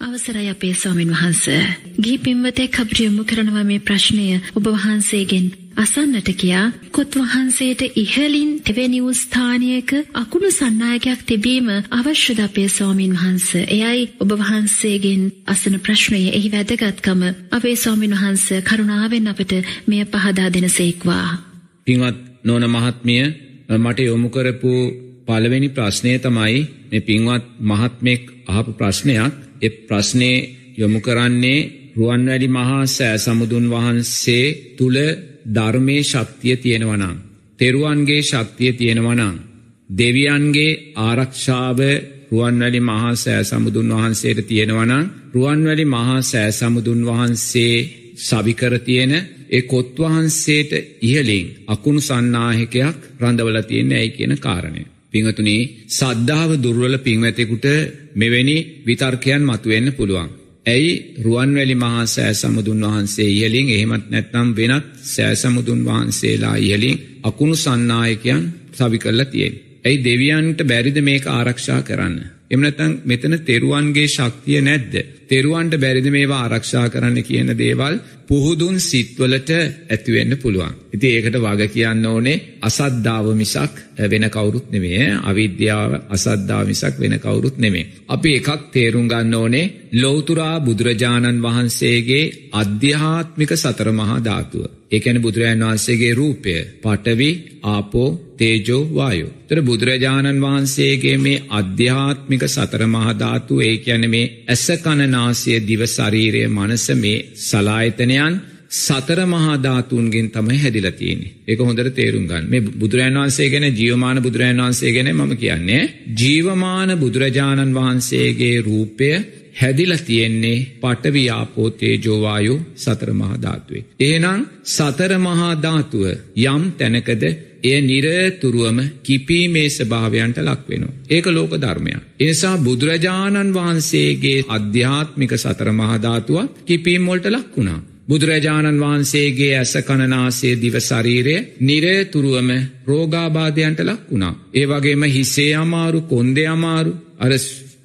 අවසරයි අපේ ස්වාමින් වහන්ස. ගිහි පින්වතෙක් අපට යොමු කරනවා මේ ප්‍රශ්නය ඔබ වහන්සේගෙන් අසන්නට කියා කොත් වහන්සේට ඉහලින් තෙවැනි වූ ස්ථානයක අකුණු සන්නායකයක් තිබීම අවශ්‍යද අපේ ස්වාමින් වහන්ස. එයයි ඔබ වහන්සේගෙන් අසන ප්‍රශ්නය එහි වැදගත්කම අපේ ස්වාමින් වහන්ස කරුණාවෙන් අපට මෙය පහදා දෙනසේක්වා. පින්වත් නොන මහත්මිය මට යොමු කරපු පළවෙනි ප්‍රශ්නය තමයි මේ පින්වත් මහත්මෙක් අහපු ප්‍රශ්නයක් එ ප්‍රශ්නය යොමු කරන්නේ රුවන්වැලි මහා සෑ සමුදුන් වහන්සේ තුළ ධර්මය ශක්තිය තියෙනවනං. තෙරුවන්ගේ ශක්තිය තියෙනවනං. දෙවියන්ගේ ආරක්ෂාව රුවන්වැලි මහා සෑ සමුදුන් වහන්සේට තියෙනවනං රුවන්වැලි මහා සෑ සමුදුන් වහන්සේ සවිකර තියෙන ඒ කොත් වහන්සේට ඉහලින් අකුණු සන්නාහකයක් රඳවල තියෙන ඇයි කියන කාරණය. පිංහතුනේ සද්ධාව දුර්වල පින්වැතෙකුට මෙවැනි විතර්කයන් මතුවෙන්න පුළුවන්. ඇයි රුවන්වැලි මහා සෑ සමුදුන් වහන්සේ ඉහලින් එහෙමත් නැත්නම් වෙනත් සෑසමුදුන් වහන්සේලා ඉහලින් අකුණු සන්නායකයන් සවි කරලා තියෙන්. ඇයි දෙවියන්ට බැරිද මේක ආරක්ෂා කරන්න. එමනතන් මෙතන තෙරුවන්ගේ ශක්තිය නැද්ද. තෙරුවන්ට බැරිද මේවා ආරක්ෂා කරන්න කියන දේවල් පුහුදුන් සිත්වලට ඇතිවෙන්න පුළුවන්. ඉති ඒකට වග කියන්න ඕනේ අසද්ධාව මිසක් වෙන කවුරුත් නෙමේ අවිද්‍යාව අසද්ධාව මිසක් වෙන කවුරුත් නෙමේ. අපි එකක් තේරුම් ගන්න ඕනේ ලෝතුරා බුදුරජාණන් වහන්සේගේ අධ්‍යාත්මික සතර මහා ධාතුව. ඒකැන බුදුරජාන් වහන්සේගේ රූපය පටවි ආපෝ තේජෝ වායෝ. තර බුදුරජාණන් වහන්සේගේ මේ අධ්‍යාත්මික සතර මහධාතු ඒ කියන මේ ඇස කණනාසය දිව ශරීරය මනස මේ සලායතනයන් සතර මහාධාතුන්ගෙන් තමයි හැදිලතියන්නේ ඒක හොඳට තේරුම් ගන්න මේ බුදුරජන් වහන්සේ ගැන ජීවමාන බුදුරජන් වහන්සේ ගැන මම කියන්නේ ජීවමාන බුදුරජාණන් වහන්සේගේ රූපය හැදිල තියෙන්නේ පටවියාපෝ තේජෝවායු සතර මහාධාතුවේ. ඒනම් සතර මහාධාතුව යම් තැනකද එය නිරතුරුවම කිපීමේ ස්භාවයන්ට ලක්වෙනවා. ඒක ලෝක ධර්මයක්. එනිසා බුදුරජාණන් වහන්සේගේ අධ්‍යාත්මික සතර මහධාතුවක් කිපීම්මොල්ට ලක්වුණා. බුදුරජාණන් වහන්සේගේ ඇස කණනාසේ දිව ශරීරය නිරේතුරුවම රෝගාබාධයන්ට ලක් වුණා. ඒ වගේම හිසේ අමාරු කොන්දෙ අමාරු අර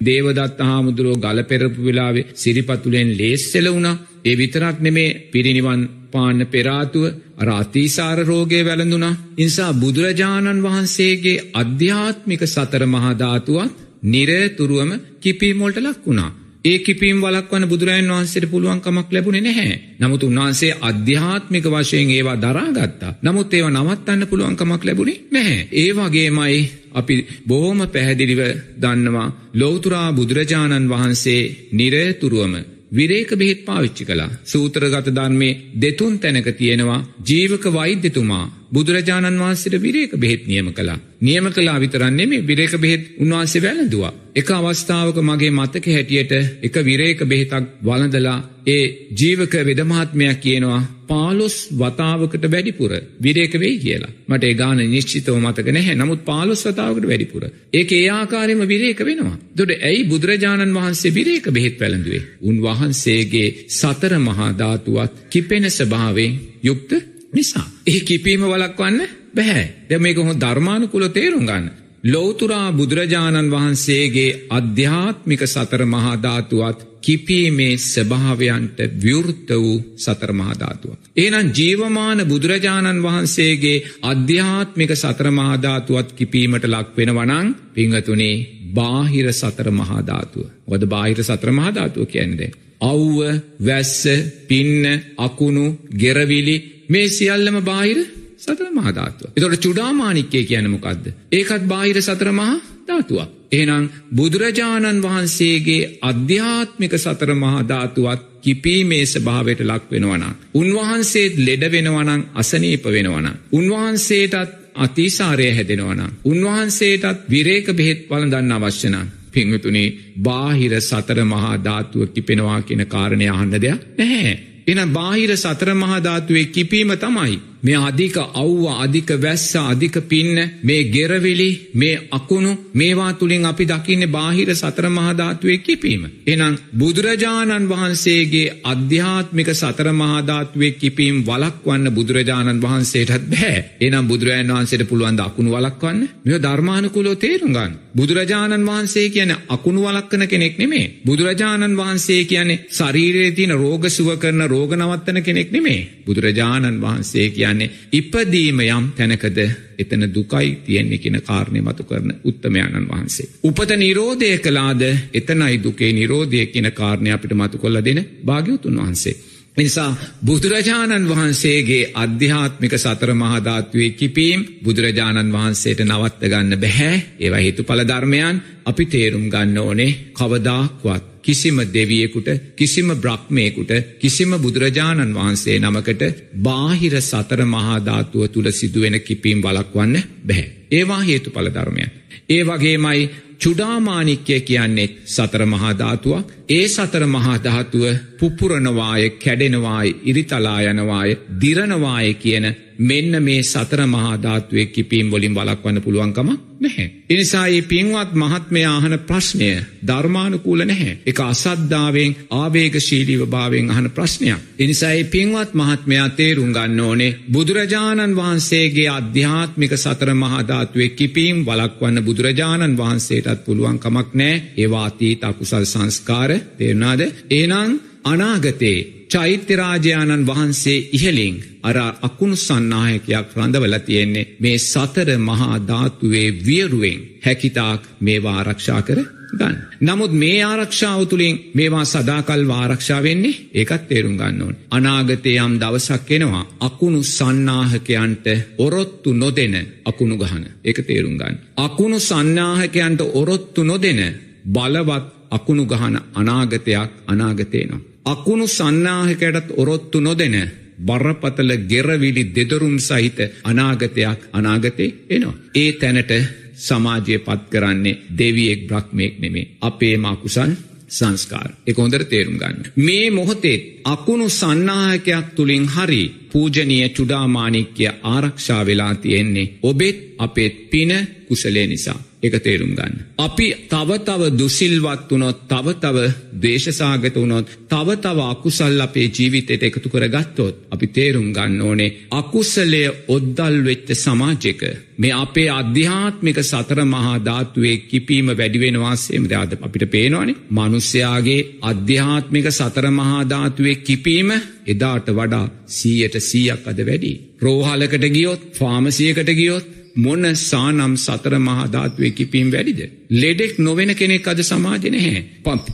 දේවදත් හාමුදුරුවෝ ගල පෙරපු වෙලාවේ සිරිපතුලෙන් ලේස්සෙල වුණා ඒ විතරක් නෙමේ පිරිනිවන් පාන්න පෙරාතුව අරාතිීසාර රෝගය වැළඳුනා. ඉන්සා බුදුරජාණන් වහන්සේගේ අධ්‍යාත්මික සතර මහධාතුවත් නිරතුරුවම කිපීමෝල්ට ලක් වුණා. ඒ කිපීම් වලක්වන බුදුරජන් වහන්සේට පුළුවන්කමක් ලැබුණ නැහැ. නමුත් උන්වහන්සේ අධ්‍යාත්මික වශයෙන් ඒවා දරාගත්තා. නමුත් ඒව නවත්තන්න පුළුවන්කමක් ලැබුණේ නැහැ. ඒ වගේමයි අපි බොහෝම පැහැදිලිව දන්නවා ලෝතුරා බුදුරජාණන් වහන්සේ නිරතුරුවම විරේක බෙහෙත් පාවිච්චි කලා සූත්‍රගත ධර්මය දෙතුන් තැනක තියෙනවා ජීවක වෛද්‍යතුමා බුදුරජාණන් වහන්සේට විරේක බෙහෙත් නියම කලා නියම කලා විතරන්නේ මේ විරේක බෙහෙත් උන්වහන්සේ වැළඳවා. එක අවස්ථාවක මගේ මතක හැටියට එක විරේක බෙහෙතක් වලඳලා ඒ ජීවක වෙදමහත්මයක් කියනවා පාලොස් වතාවකට වැඩිපුර විරේක වෙයි කියලා. මට ඒ ගාන නිශ්චිතව මතක නැහැ. නමුත් පාලොස් වතාවකට වැඩිපුර. ඒක ඒ ආකාරයම විරේක වෙනවා. දොට ඇයි බුදුරජාණන් වහන්සේ විරේක බෙහෙත් වැළඳුවේ? උන්වහන්සේගේ සතර මහා ධාතුවත් කිපෙන ස්භාවෙන් යුක්ත නිසා. ඒ කිපීම වලක්වන්න බැහැ. ද මේක හො ධර්මානුකුල තේරුම් ගන්න. ලෝතුරා බුදුරජාණන් වහන්සේගේ අධ්‍යාත්මික සතර මහාධාතුවත් කිපීමේ ස්භාවයන්ට විවෘත්ත වූ සතර මහාධාතුව. ඒනම් ජීවමාන බුදුරජාණන් වහන්සේගේ අධ්‍යාත්මික සතර මහාධාතුවත් කිපීමට ලක්වෙන වනං පිංහතුනේ බාහිර සතර මහාධාතුව. වද බාහිර සතර මහාධාතුව කියන්නේ. අව්ව වැස්ස පින්න අකුණු ගෙරවිලි මේ සියල්ලම බාහිර සතර මහධාතුව. එතොට චුඩාමානික්කේ කියනමකක්ද. ඒකත් බාහිර සතර මහා ධාතුවක්. එහනම් බුදුරජාණන් වහන්සේගේ අධ්‍යාත්මික සතර මහධාතුවත් කිපීමේ ස්භාවයට ලක් වෙනවන. උන්වහන්සේත් ලෙඩ වෙනවනං අසනීප වෙනවන. උන්වහන්සේටත් අතිසාරය හැදෙනවන. උන්වහන්සේටත් විරේක බෙහෙත් වලදන්න අවශ්‍යනන්. පිංහතුනේ බාහිර සතර මහා ධාතුව කිපෙනවා කියන කාරණය අහන්න දෙයක් නැහැ. එන බාහිර සතර මහාධාතුවේ කිපීම තමයි. මේ අධික අව්ව අධික වැස්ස අධික පින්න මේ ගෙරවිලි මේ අකුණු මේවා තුළින් අපි දකින්න බාහිර සතර මහධාතුවේ කිපීම. එනම් බුදුරජාණන් වහන්සේගේ අධ්‍යාත්මික සතර මහධාතුවේ කිපීම් වලක්වන්න බුදුරජාණන් වහන්සේටත් බෑ එනම් බුදුරජාන් වහන්සේට පුළුවන් අකුණු වලක්වන්න මෙ ධර්මානකුලෝ තේරුගන්න. බුදුරජාණන් වහන්සේ කියන අකුණු වලක්කන කෙනෙක් නෙමේ. බුදුරජාණන් වහන්සේ කියන්නේ ශරීරයේ තියෙන රෝග සුව කරන රෝග නවත්තන කෙනෙක් නෙමේ. බුදුරජාණන් වහන්සේ කියන්නේ ඉපදීම යම් තැනකද එතන දුකයි තියෙන්නේ කියන කාරණය මතු කරන උත්තමයාණන් වහන්සේ. උපත නිරෝධය කලාද එතනයි දුකේ නිරෝධය කියන කාරණය අපිට මතු කොල්ල දෙන භාග්‍යවතුන් වහන්සේ. නිසා බුදුරජාණන් වහන්සේගේ අධ්‍යාත්මික සතර මහධාත්වේ කිපීම් බුදුරජාණන් වහන්සේට නවත්ත ගන්න බැහැ ඒවා හේතු පලධර්මයන් අපි තේරුම් ගන්න ඕනේ කවදාක්වත් කිසිම දෙවියෙකුට කිසිම බ්‍රහ්මයකුට කිසිම බුදුරජාණන් වහන්සේ නමකට බාහිර සතර මහාධාතුව තුළ සිදුවෙන කිපීම් වලක්වන්න බැහැ. ඒවා හේතු පලධර්මයන්. ඒ වගේමයි චුඩාමානික්‍ය කියන්නේ සතර මහාධාතුවක් ඒ සතර මහාධාතුව පුපුරනවාය කැඩෙනවාය ඉරිතලා යනවාය දිරනවාය කියන මෙන්න මේ සතර මහාධාත්වය කිපීම් වලින් බලක්වන්න පුළුවන්කම නැහැ. එනිසා ඒ පින්වත් මහත්මය ආහන ප්‍රශ්නය ධර්මානුකූල නැහැ. එක අසද්ධාවෙන් ආවේග ශීලීව භාවෙන් අහන ප්‍රශ්නයක්. එනිසා ඒ පින්වත් මහත්මයා තේරුම් ගන්න ඕනේ බුදුරජාණන් වහන්සේගේ අධ්‍යාත්මික සතර මහාධාත්වේ කිපීම් වලක්වන්න බුදුරජාණන් වහන්සේටත් පුළුවන්කමක් නෑ ඒවාතීත අකුසල් සංස්කාර තේරුණාද ඒනං අනාගතේ චෛත්‍යරාජයාණන් වහන්සේ ඉහලින් අර අකුණු සන්නායකයක් රඳවල තියෙන්නේ මේ සතර මහා ධාතුවේ වියරුවෙන් හැකිතාක් මේවා ආරක්ෂා කර ගන්න. නමුත් මේ ආරක්ෂාව තුළින් මේවා සදාකල් ආරක්ෂා වෙන්නේ ඒකත් තේරුම් ගන්න ඕන. අනාගතේ යම් දවසක් එනවා අකුණු සන්නාහකයන්ට ඔරොත්තු නොදෙන අකුණු ගහන. ඒක තේරුම් ගන්න. අකුණු සන්නාහකයන්ට ඔරොත්තු නොදෙන බලවත් අකුණු ගහන අනාගතයක් අනාගතේනවා. අකුණු සන්නාහකයටත් ඔරොත්තු නොදෙන බරපතල ගෙරවිලි දෙදරුම් සහිත අනාගතයක් අනාගතේ එනවා. ඒ තැනට සමාජය පත් කරන්නේ දෙවියෙක් බ්‍රහ්මයෙක් නෙමේ. අපේ මකුසන් සංස්කාර. එක හොඳට තේරුම් ගන්න. මේ මොහොතේ අකුණු සන්නාහකයක් තුළින් හරි පූජනීය චුඩාමානික්‍ය ආරක්ෂා වෙලා තියෙන්නේ ඔබෙත් අපේත් පින කුසලේ නිසා. එක තේරුම් ගන්න. අපි තව තව දුසිල්වත් වනොත් තව තව දේශසාගත වනොත් තව තව අකුසල් අපේ ජීවිතයට එකතු කර ගත්තොත්. අපි තේරුම් ගන්න ඕනේ අකුසලය ඔද්දල් වෙච්ච සමාජක. මේ අපේ අධ්‍යාත්මික සතර මහා ධාතුවේ කිපීම වැඩිවෙනවාසේම අද අපිට පේනවානේ මනුස්්‍යයාගේ අධ්‍යාත්මික සතර මහා ධාතුවේ කිපීම එදාට වඩා සීයට සීයක් අද වැඩි. රෝහලකට ගියොත් ෆාමසියකට ගියොත් මොන සානම් සතර මහධාත්වය කිපීම් වැඩිද. ලෙඩෙක් නොවෙන කෙනෙක් අද සමාජ නැහැ.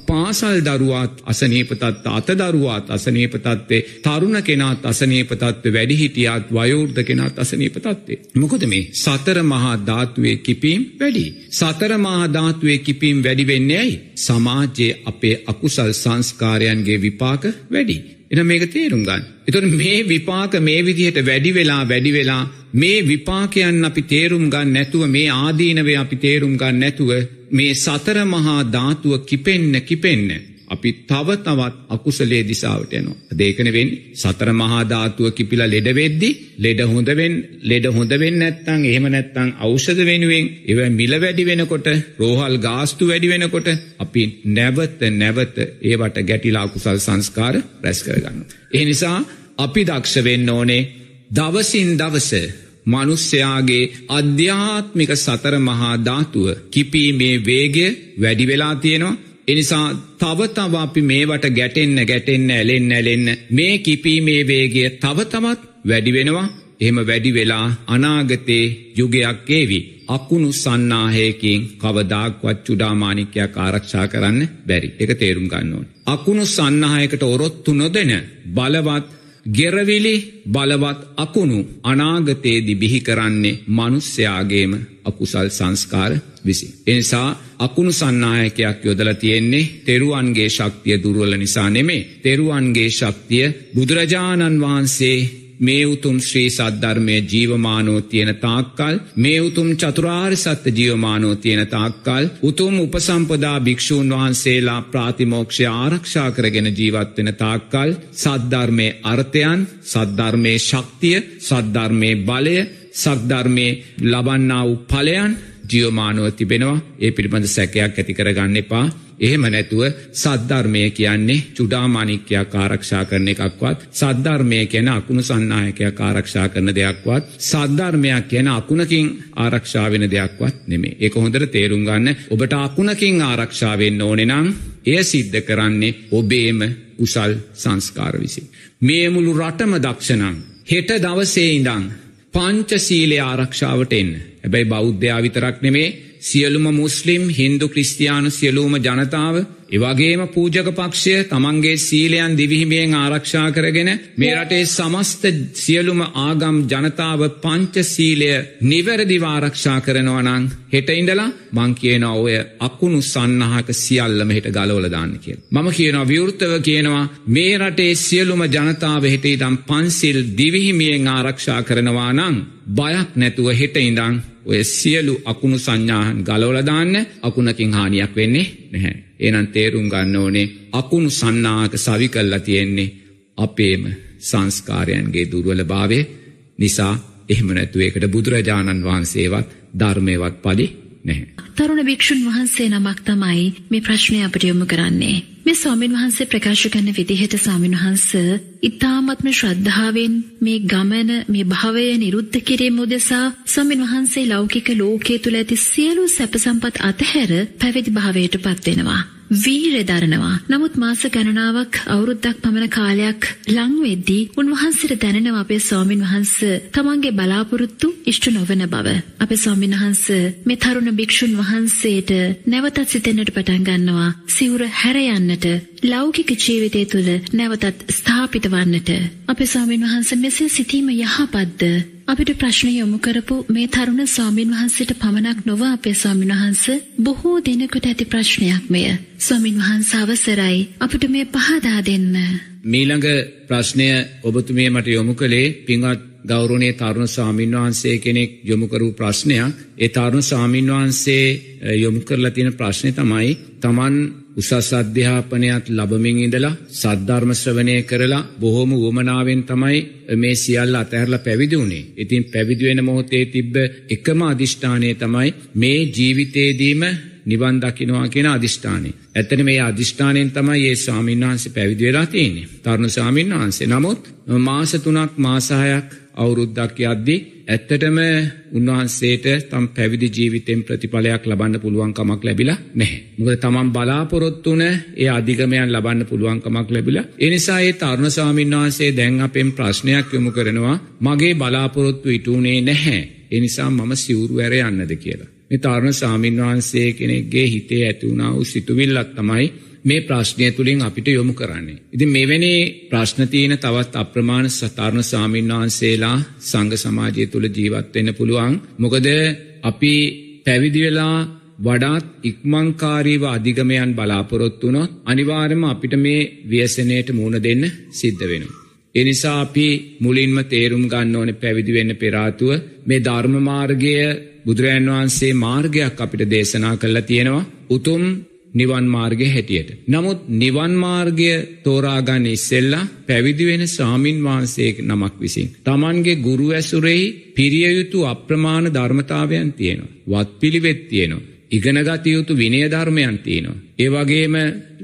පාසල් දරුවාත් අසනීපතත් අත දරුවාත් අසනීපතත්වේ තරුණ කෙනාත් අසනීපතත්ව වැඩිහිටියත් වයෝර්ධ කෙනත් අසනීපතත්වේ. මොකොද මේ සතර මහා ධාතුවේ කිපීම් වැඩි. සතර මහා ධාතුවේ කිපීම් වැඩිවෙන්නේ ඇයි. සමාජයේ අපේ අකුසල් සංස්කාරයන්ගේ විපාක වැඩි. එන මේක තේරුම් ගන්න. එතුට මේ විපාක මේ විදිහට වැඩි වෙලා වැඩි වෙලා මේ විපාකයන් අපි තේරුම් ගන්න නැතුව මේ ආදීනවේ අපි තේරුම් ගන්න නැතුව මේ සතර මහා ධාතුව කිපෙන්න කිපෙන්න. අපි තව තවත් අකුසලේ දිසාවට යනවා. දේකන වෙන් සතර මහාධාතුව කිපිල ලෙඩවෙද්දි ලෙඩ හොඳවෙන් ලෙඩ හොඳවෙන් නැත්තං එහෙම නැත්තං අවෂධ වෙනුවෙන් එව මිල වැඩි වෙනකොට රෝහල් ගාස්තු වැඩි වෙනකොට අපි නැවත නැවත ඒවට ගැටිලා කුසල් සංස්කාර රැස් කරගන්න. ඒ නිසා අපි දක්ෂ වෙන්න ඕනේ දවසින් දවස මනුස්්‍යයාගේ අධ්‍යාත්මික සතර මහා ධාතුව කිපීමේ වේගය වැඩි වෙලා තියෙනවා එනිසා තව තව අපි මේවට ගැටෙන්න ගැටෙන්න ඇලෙන්න ඇලෙන්න මේ කිපීමේ වේගය තව තමත් වැඩි වෙනවා එහෙම වැඩි වෙලා අනාගතේ යුගයක් ඒවි. අකුණු සන්නාහයකින් කවදාක්වත් චුඩාමානිකයක් ආරක්ෂා කරන්න බැරි. එක තේරුම් ගන්න ඕන. අකුණු සන්නහයකට ඔරොත්තු නොදෙන බලවත් ගෙරවිලි බලවත් අකුණු අනාගතයේදි බිහි කරන්නේ මනුස්්‍යයාගේම අකුසල් සංස්කාර විසි. එනිසා අකුණු සන්නායකයක් යොදල තියෙන්නේ තෙරුවන්ගේ ශක්තිය දුරුවල නිසා නෙමේ. තෙරුවන්ගේ ශක්තිය බුදුරජාණන් වහන්සේ මේ උතුම් ශ්‍රී සද්ධර්මය ජීවමානෝ තියෙන තාක්කල් මේ උතුම් චතුරාර් සත්‍ය ජීවමානෝ තියෙන තාක්කල් උතුම් උපසම්පදා භික්‍ෂූන් වහන්සේලා ප්‍රාතිමෝක්ෂය ආරක්ෂා කරගෙන ජීවත්වෙන තාක්කල් සද්ධර්මය අර්ථයන් සද්ධර්මය ශක්තිය සද්ධර්මය බලය සක්ධර්මය ලබන්නා වූ පලයන් ජියෝමානුව තිබෙනවා. ඒ පිළිබඳ සැකයක් ඇති කරගන්න එපා. එහෙම නැතුව සද්ධර්මය කියන්නේ චුඩාමානික්‍යයක් ආරක්ෂා කරන එකක්වත් සද්ධර්මය කියන අකුණු සන්නායකයක් ආරක්ෂා කරන දෙයක්වත් සද්ධර්මයක් කියන අකුණකින් ආරක්ෂා වෙන දෙයක්වත් නෙමේ. ඒක හොඳට තේරුම් ගන්න ඔබට අකුණකින් ආරක්ෂා වෙන්න ඕනේ නම් එය සිද්ධ කරන්නේ ඔබේම කුසල් සංස්කාර විසින්. මේ මුළු රටම දක්ෂණං හෙට දවසේ ඉඳං පංචසීලේ ආරක්ෂාවට එන්න. හැබැයි බෞද්ධයා විතරක් නෙමේ සියලුම මුස්ලිම් හින්දු ක්‍රිස්තියානු සියලූම ජනතාව එවගේම පූජක පක්ෂය තමන්ගේ සීලයන් දිවිහිමියෙන් ආරක්ෂා කරගෙන මේ රටේ සමස්ත සියලුම ආගම් ජනතාව පංච සීලය නිවැරදිව ආරක්ෂා කරනවා නං හෙට ඉඳලා මං කියනවා ඔය අකුණු සන්නහක සියල්ලම හෙට ගලවලදාන්න කිය. මම කියනවා විවෘතව කියනවා මේ රටේ සියලුම ජනතාව හෙට ඉදම් පන්සිල් දිවිහිමියෙන් ආරක්ෂා කරනවා නං බයක් නැතුව හෙට ඉඳං ඔය සියලු අකුණු සංඥාහන් ගලවලදාන්න අකුණකින් හානියක් වෙන්නේ නැහැ. ඒනන් තේරුම් ගන්න ඕනේ අකුණු සන්නාක සවි කල්ලා තියෙන්නේ අපේම සංස්කාරයන්ගේ දුර්වල භාවය නිසා එහෙම නැතුව එකට බුදුරජාණන් වහන්සේවත් ධර්මයවත් පලි නැහැ. තරුණ භික්ෂුන් වහන්සේ නමක් තමයි මේ ප්‍රශ්නය අපට යොමු කරන්නේ. මේ ස්වාමීන් වහන්සේ ප්‍රකාශ කරන විදිහට ස්වාමීන් වහන්ස ඉතාමත්ම ශ්‍රද්ධාවෙන් මේ ගමන මේ භාවය නිරුද්ධ කිරීම උදෙසා ස්වාමීන් වහන්සේ ලෞකික ලෝකයේ තුල ඇති සියලු සැප සම්පත් අතහැර පැවිදි භාවයට පත් වෙනවා. වීරය දරනවා. නමුත් මාස ගණනාවක් අවුරුද්දක් පමණ කාලයක් ලං වෙද්දී උන්වහන්සේට දැනෙනවා අපේ ස්වාමින් වහන්සේ තමන්ගේ බලාපොරොත්තු ඉෂ්ට නොවන බව. අපේ ස්වාමින් වහන්සේ මේ තරුණ භික්ෂුන් වහන්සේට නැවතත් සිතෙන්නට පටන් ගන්නවා. සිවුර හැර යන්නට ලෞකික ජීවිතය තුළ නැවතත් ස්ථාපිත වන්නට. අපේ ස්වාමින් වහන්සේ මෙසේ සිටීම යහපත්ද? අපිට ප්‍රශ්න යොමු කරපු මේ තරුණ ස්වාමින් වහන්සේට පමණක් නොව අපේ ස්වාමින් වහන්සේ බොහෝ දෙනෙකුට ඇති ප්‍රශ්නයක් මෙය. ස්වාමින් වහන්සේ අවසරයි අපිට මේ පහදා දෙන්න. මීළඟ ප්‍රශ්නය ඔබතුමිය මට යොමු කළේ පින්වත් ගෞරවනීය තරුණ ස්වාමින් වහන්සේ කෙනෙක් යොමු කරපු ප්‍රශ්නයක්. ඒ තරුණ ස්වාමින් වහන්සේ යොමු කරලා තියෙන ප්‍රශ්නේ තමයි Taman උසස් අධ්‍යාපනයක් ලබමින් ඉඳලා සද්ධර්ම ශ්‍රවණය කරලා බොහොම උවමනාවෙන් තමයි මේ සියල්ල අතහැරලා පැවිදි වුණේ. ඉතින් පැවිදි වෙන මොහොතේ තිබ්බ එකම අදිෂ්ඨානය තමයි මේ ජීවිතේදීම නිවන් දකින්නවා කියන අදිෂ්ඨානය. ඇත්තට මේ අදිෂ්ඨානයෙන් තමයි මේ ස්වාමීන් වහන්සේ පැවිදි වෙලා තියෙන්නේ. තරුණ ස්වාමීන් වහන්සේ. නමුත් මාස 3ක් මාස 6ක් අවුරුද්දක් යද්දී ඇත්තටම උන්වහන්සේට තම් පැවිදි ජීවිතෙන් ප්‍රතිඵලයක් ලබන්න පුළුවන්කමක් ලැබිලා නැහැ. මොකද තමන් බලාපොරොත්තු වුණ ඒ අධිගමයන් ලබන්න පුළුවන්කමක් ලැබිලා. ඒ නිසා ඒ තරුණ ස්වාමීන් වහන්සේ දැන් අපෙන් ප්‍රශ්නයක් යොමු කරනවා මගේ බලාපොරොත්තු ඉටුනේ නැහැ. ඒ නිසා මම සිවුරු ඇර යන්නද කියලා. මේ තරුණ ස්වාමීන් වහන්සේ කෙනෙක්ගේ හිතේ ඇති වුණා වූ සිතුවිල්ලක් තමයි මේ ප්‍රශ්නය තුළින් අපිට යොමු කරන්නේ. ඉතින් මෙවැනි ප්‍රශ්න තියෙන තවත් අප්‍රමාණ සතරණ ස්වාමීන් වහන්සේලා සංඝ සමාජය තුළ ජීවත් වෙන්න පුළුවන්. මොකද අපි පැවිදි වෙලා වඩාත් ඉක්මංකාරීව අධිගමයන් බලාපොරොත්තු වුණොත් අනිවාර්යයෙන්ම අපිට මේ ව්‍යසනයට මුහුණ දෙන්න සිද්ධ වෙනවා. ඒ නිසා අපි මුලින්ම තේරුම් ගන්න ඕනේ පැවිදි වෙන්න පෙර ආතුව මේ ධර්ම මාර්ගය බුදුරයන් වහන්සේ මාර්ගයක් අපිට දේශනා කළා තියෙනවා. උතුම් නිවන් මාර්ගය හැටියට. නමුත් නිවන් මාර්ගය තෝරාගන්න ඉස්සෙල්ලා පැවිදි වෙන ස්වාමින් වහන්සේ නමක් විසින්. තමන්ගේ ගුරු ඇසුරෙහි පිරිය යුතු අප්‍රමාණ ධර්මතාවයන් තියෙනවා. වත් පිළිවෙත් තියෙනවා. ඉගෙනගත යුතු විනය ධර්මයන් තියෙනවා. ඒ වගේම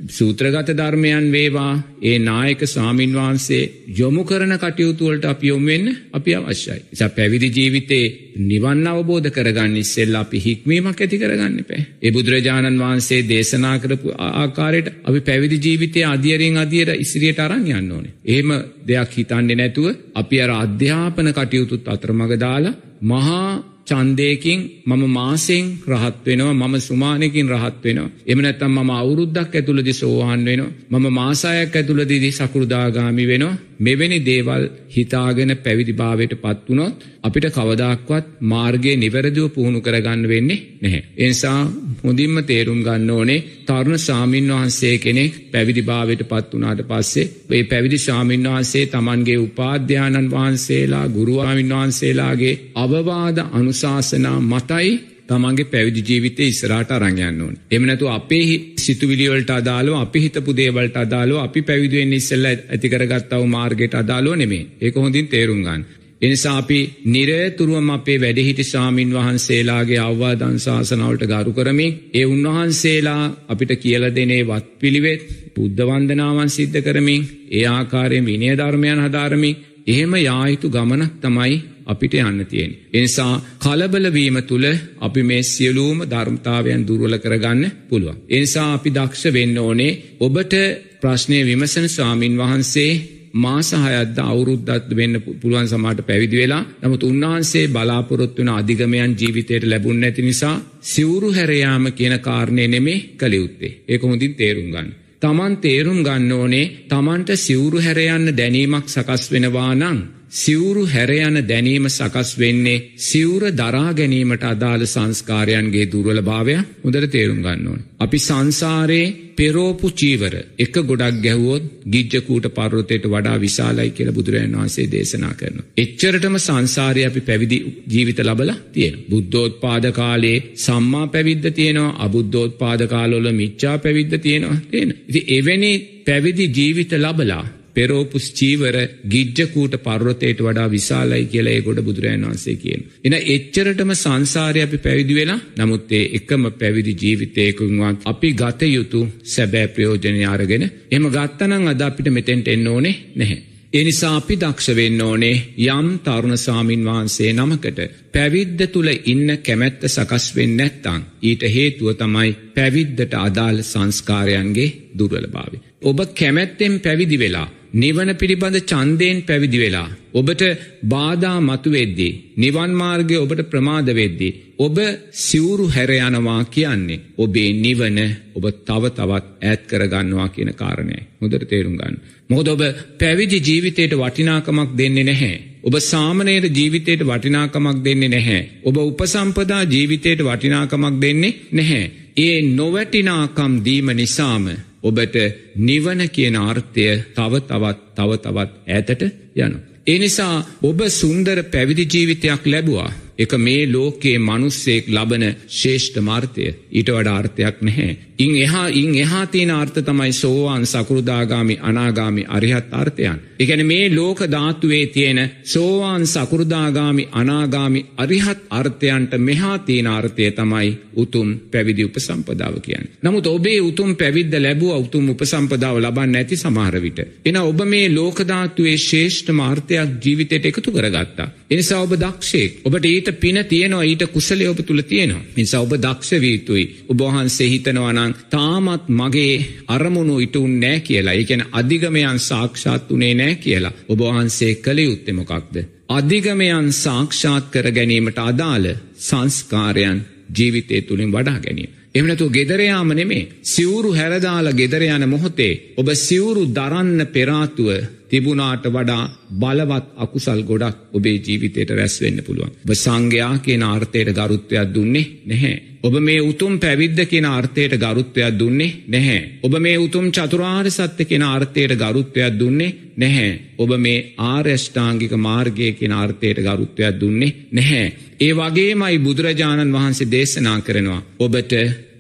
සූත්‍රගත ධර්මයන් වේවා ඒ නායක ස්වාමින් වහන්සේ යොමු කරන කටයුතු වලට අපි යොමු වෙන්න අපි අවශ්‍යයි. නිසා පැවිදි ජීවිතේ නිවන් අවබෝධ කරගන්න ඉස්සෙල්ලා අපි හික්මීමක් ඇති කරගන්න එපා. ඒ බුදුරජාණන් වහන්සේ දේශනා කරපු ආකාරයට අපි පැවිදි ජීවිතයේ අධියරින් අධියර ඉදිරියට අරන් යන්න ඕනේ. එහෙම දෙයක් හිතන්නේ නැතුව අපි අර අධ්‍යාපන කටයුතුත් අතරමඟ දාලා මහා ඡන්දයකින් මම මාසෙන් රහත් වෙනවා මම සුමානකින් රහත් වෙනවා. එහෙම නැත්නම් මම අවුරුද්දක් ඇතුළතදී සෝවාන් වෙනවා. මම මාසයක් ඇතුළතදී සකෘදාගාමි වෙනවා. මෙවැනි දේවල් හිතාගෙන පැවිදි භාවයට පත් වුණොත් අපිට කවදාක්වත් මාර්ගයේ නිවැරදිව පුහුණු කරගන්න වෙන්නේ නැහැ. ඒ නිසා හොඳින්ම තේරුම් ගන්න ඕනේ තරුණ ස්වාමින් වහන්සේ කෙනෙක් පැවිදි භාවයට පත් වුණාට පස්සේ මේ පැවිදි ස්වාමින් වහන්සේ Tamanගේ උපාධ්‍යානන් වහන්සේලා ගුරුවාමින් වහන්සේලාගේ අවවාද අනුශාසනා මතයි තමන්ගේ පැවිදි ජීවිතේ ඉස්සරහට අරන් යන්න ඕනේ. එහෙම නැතුව අපේ සිතුවිලි වලට අදාළව අපි හිතපු දේවල්ට අදාළව අපි පැවිදි වෙන්න ඉස්සෙල්ලා ඇති කරගත්තා වූ මාර්ගයට අදාළව නෙමෙයි. ඒක හොඳින් තේරුම් ගන්න. එනිසා අපි නිරේතුරුවම අපේ වැඩහිටි සාමීන් වහන්සේලාගේ අවවාදන් ශාසනවලට ගරු කරමින් ඒ උන්වහන්සේලා අපිට කියල දෙනේ වත් පිළිවෙත් බුද්ධවන්දනාවන් සිද්ධ කරමින් ඒ ආකාරයෙන් විනය ධර්මයන් හදාරමින් එහෙම යායුතු ගමනක් තමයි අපිට යන්න තියෙන. එනිසා කලබලවීම තුළ අපි මේ සියලූම ධර්මතාවයන් දුර්වල කරගන්න පුළුවන්. එනිසා අපි දක්ෂ වෙන්න ඕනේ ඔබට ප්‍රශ්නය විමසන ස්වාමින් වහන්සේ මාසහයද්ද අවුරුද්දත් වෙන්න පුළුවන් සමාට පැවිදි වෙලා නමුත් උන්වහන්සේ බලාපොරොත්තු වන අධිගමයන් ජීවිතයට ලැබුණ ඇති නිසා සිවුරු හැරයාම කියන කාරණය නෙමේ කළයුත්තේ ඒක හොඳින් තේරුම් ගන්න. තමන් තේරුම් ගන්න ඕනේ තමන්ට සිවුරු හැරයන්න දැනීමක් සකස් වෙනවා නං සිවුරු හැරයන දැනීම සකස් වෙන්නේ සිවුර දරා ගැනීමට අදාළ සංස්කාරයන්ගේ දුර්වල භාවය හොඳට තේරුම් ගන්න ඕන. අපි සංසාරයේ පෙරෝපු චීවර එක ගොඩක් ගැහුවොත් ගිජ්ජකූට පර්වතයට වඩා විශාලයි කියල බුදුරජන් වහන්සේ දේශනා කරන. එච්චරටම සංසාරය අපි පැවිදි ජීවිත ලබල තියෙන. බුද්ධෝත් පාද කාලේ සම්මා පැවිද්ධ තියෙනවා අබුද්ධෝත් පාද කාලොල මිච්චා පැවිද්ධ තියෙනවා තියෙන. ඉති එවැනි පැවිදි ජීවිත ලබලා පෙරෝපුස් චීවර ගිජ්ජකූට පර්වතයට වඩා විශාලයි කියලා ඒ ගොඩ බුදුරජන් වන්සේ කියන. එන එච්චරටම සංසාරය අපි පැවිදි වෙලා නමුත්තේ එකම පැවිදි ජීවිතයකුන්වත් අපි ගත යුතු සැබෑ ප්‍රයෝජනය අරගෙන එම ගත්තනං අද අපිට මෙතෙන්ට එන්න ඕනේ නැහැ. එනිසා අපි දක්ෂ වෙන්න ඕනේ යම් තරුණ සාමීන් වහන්සේ නමකට පැවිද්ද තුළ ඉන්න කැමැත්ත සකස් වෙන්න නැත්තං ඊට හේතුව තමයි පැවිද්දට අදාළ සංස්කාරයන්ගේ දුර්වලභාවි. ඔබ කැමැත්තෙන් පැවිදි වෙලා නිවන පිළිබඳ චන්දයෙන් පැවිදි වෙලා. ඔබට බාධා මතුවෙද්දී. නිවන් මාර්ගය ඔබට ප්‍රමාද වෙද්දී. ඔබ සිවුරු හැරයනවා කියන්නේ. ඔබේ නිවන ඔබ තව තවත් ඇත් කරගන්නවා කියන කාරණය. මුදර තේරුම් ගන්න. මොහොද ඔබ පැවිදි ජීවිතයට වටිනාකමක් දෙන්නේ නැහැ. ඔබ සාමනයට ජීවිතයට වටිනාකමක් දෙන්නේ නැහැ. ඔබ උපසම්පදා ජීවිතයට වටිනාකමක් දෙන්නේ නැහැ. ඒ නොවැටිනාකම් දීම නිසාම ඔබට නිවන කියන ආර්ථය තව තවත් තව තවත් ඇතට යනු. ඒ නිසා ඔබ සුන්දර පැවිදි ජීවිතයක් ලැබවා. එක මේ ලෝකයේ මනුස්සෙක් ලබන ශේෂ්ඨ මාර්ථය ඊට වඩා අර්ථයක් නැහැ. ඉන් එහා ඉන් එහා තියෙන අර්ථ තමයි සෝවාන් සකෘදාගාමි අනාගාමි අරිහත් අර්ථයන්. එකන මේ ලෝක ධාතුවේ තියෙන සෝවාන් සකෘදාගාමි අනාගාමි අරිහත් අර්ථයන්ට මෙහා තියෙන අර්ථය තමයි උතුම් පැවිදි උපසම්පදාව කියන්න. නමුත් ඔබේ උතුම් පැවිද්ද ලැබුව උතුම් උපසම්පදාව ලබන්න ඇති සමහර විට. එන ඔබ මේ ලෝකධාතුවේ ශේෂ්ඨ මාර්ථයක් ජීවිතයට එකතු කරගත්තා. එනිසා ඔබ දක්ෂයෙක් ඔබට ඊට පින තියෙනවා ඊට කුසලය ඔබ තුළ තියෙනවා. නිසා ඔබ දක්ෂ වීතුයි ඔබහන්සේ හිතනවනම් තාමත් මගේ අරමුණු ඉටුන් නෑ කියලා ඒකැන අධිගමයන් සාක්ෂාත් වනේ නෑ කියලා ඔබහන්සේ කළ යුත්තෙමොකක්ද. අධිගමයන් සාක්ෂාත් කර ගැනීමට අදාළ සංස්කාරයන් ජීවිතය තුළින් වඩා ගැනීම. එමනතු ගෙදරයාම නෙමේ සිවුරු හැරදාල ගෙදර යන මොහොතේ ඔබ සිවුරු දරන්න පෙරාතුව තිබුණාට වඩා බලවත් අකුසල් ගොඩක් ඔබේ ජීවිතයට රැස්වෙන්න පුළුවන්. ඔබ සංඝයා කියන ආර්ථයට ගරුත්වයක් දුන්නේ නැහැ. ඔබ මේ උතුම් පැවිද්ද කියෙන අර්ථයට ගරුත්වයක් දුන්නේ නැහැ. ඔබ මේ උතුම් චතුරාර් සත්‍ය කෙන අර්ථයට ගරුත්වයක් දුන්නේ නැහැ. ඔබ මේ ආර්යෂ්ඨාංගික මාර්ගය කියෙන අර්ථයට ගරුත්වයක් දුන්නේ නැහැ. ඒ වගේමයි බුදුරජාණන් වහන්සේ දේශනා කරනවා. ඔබට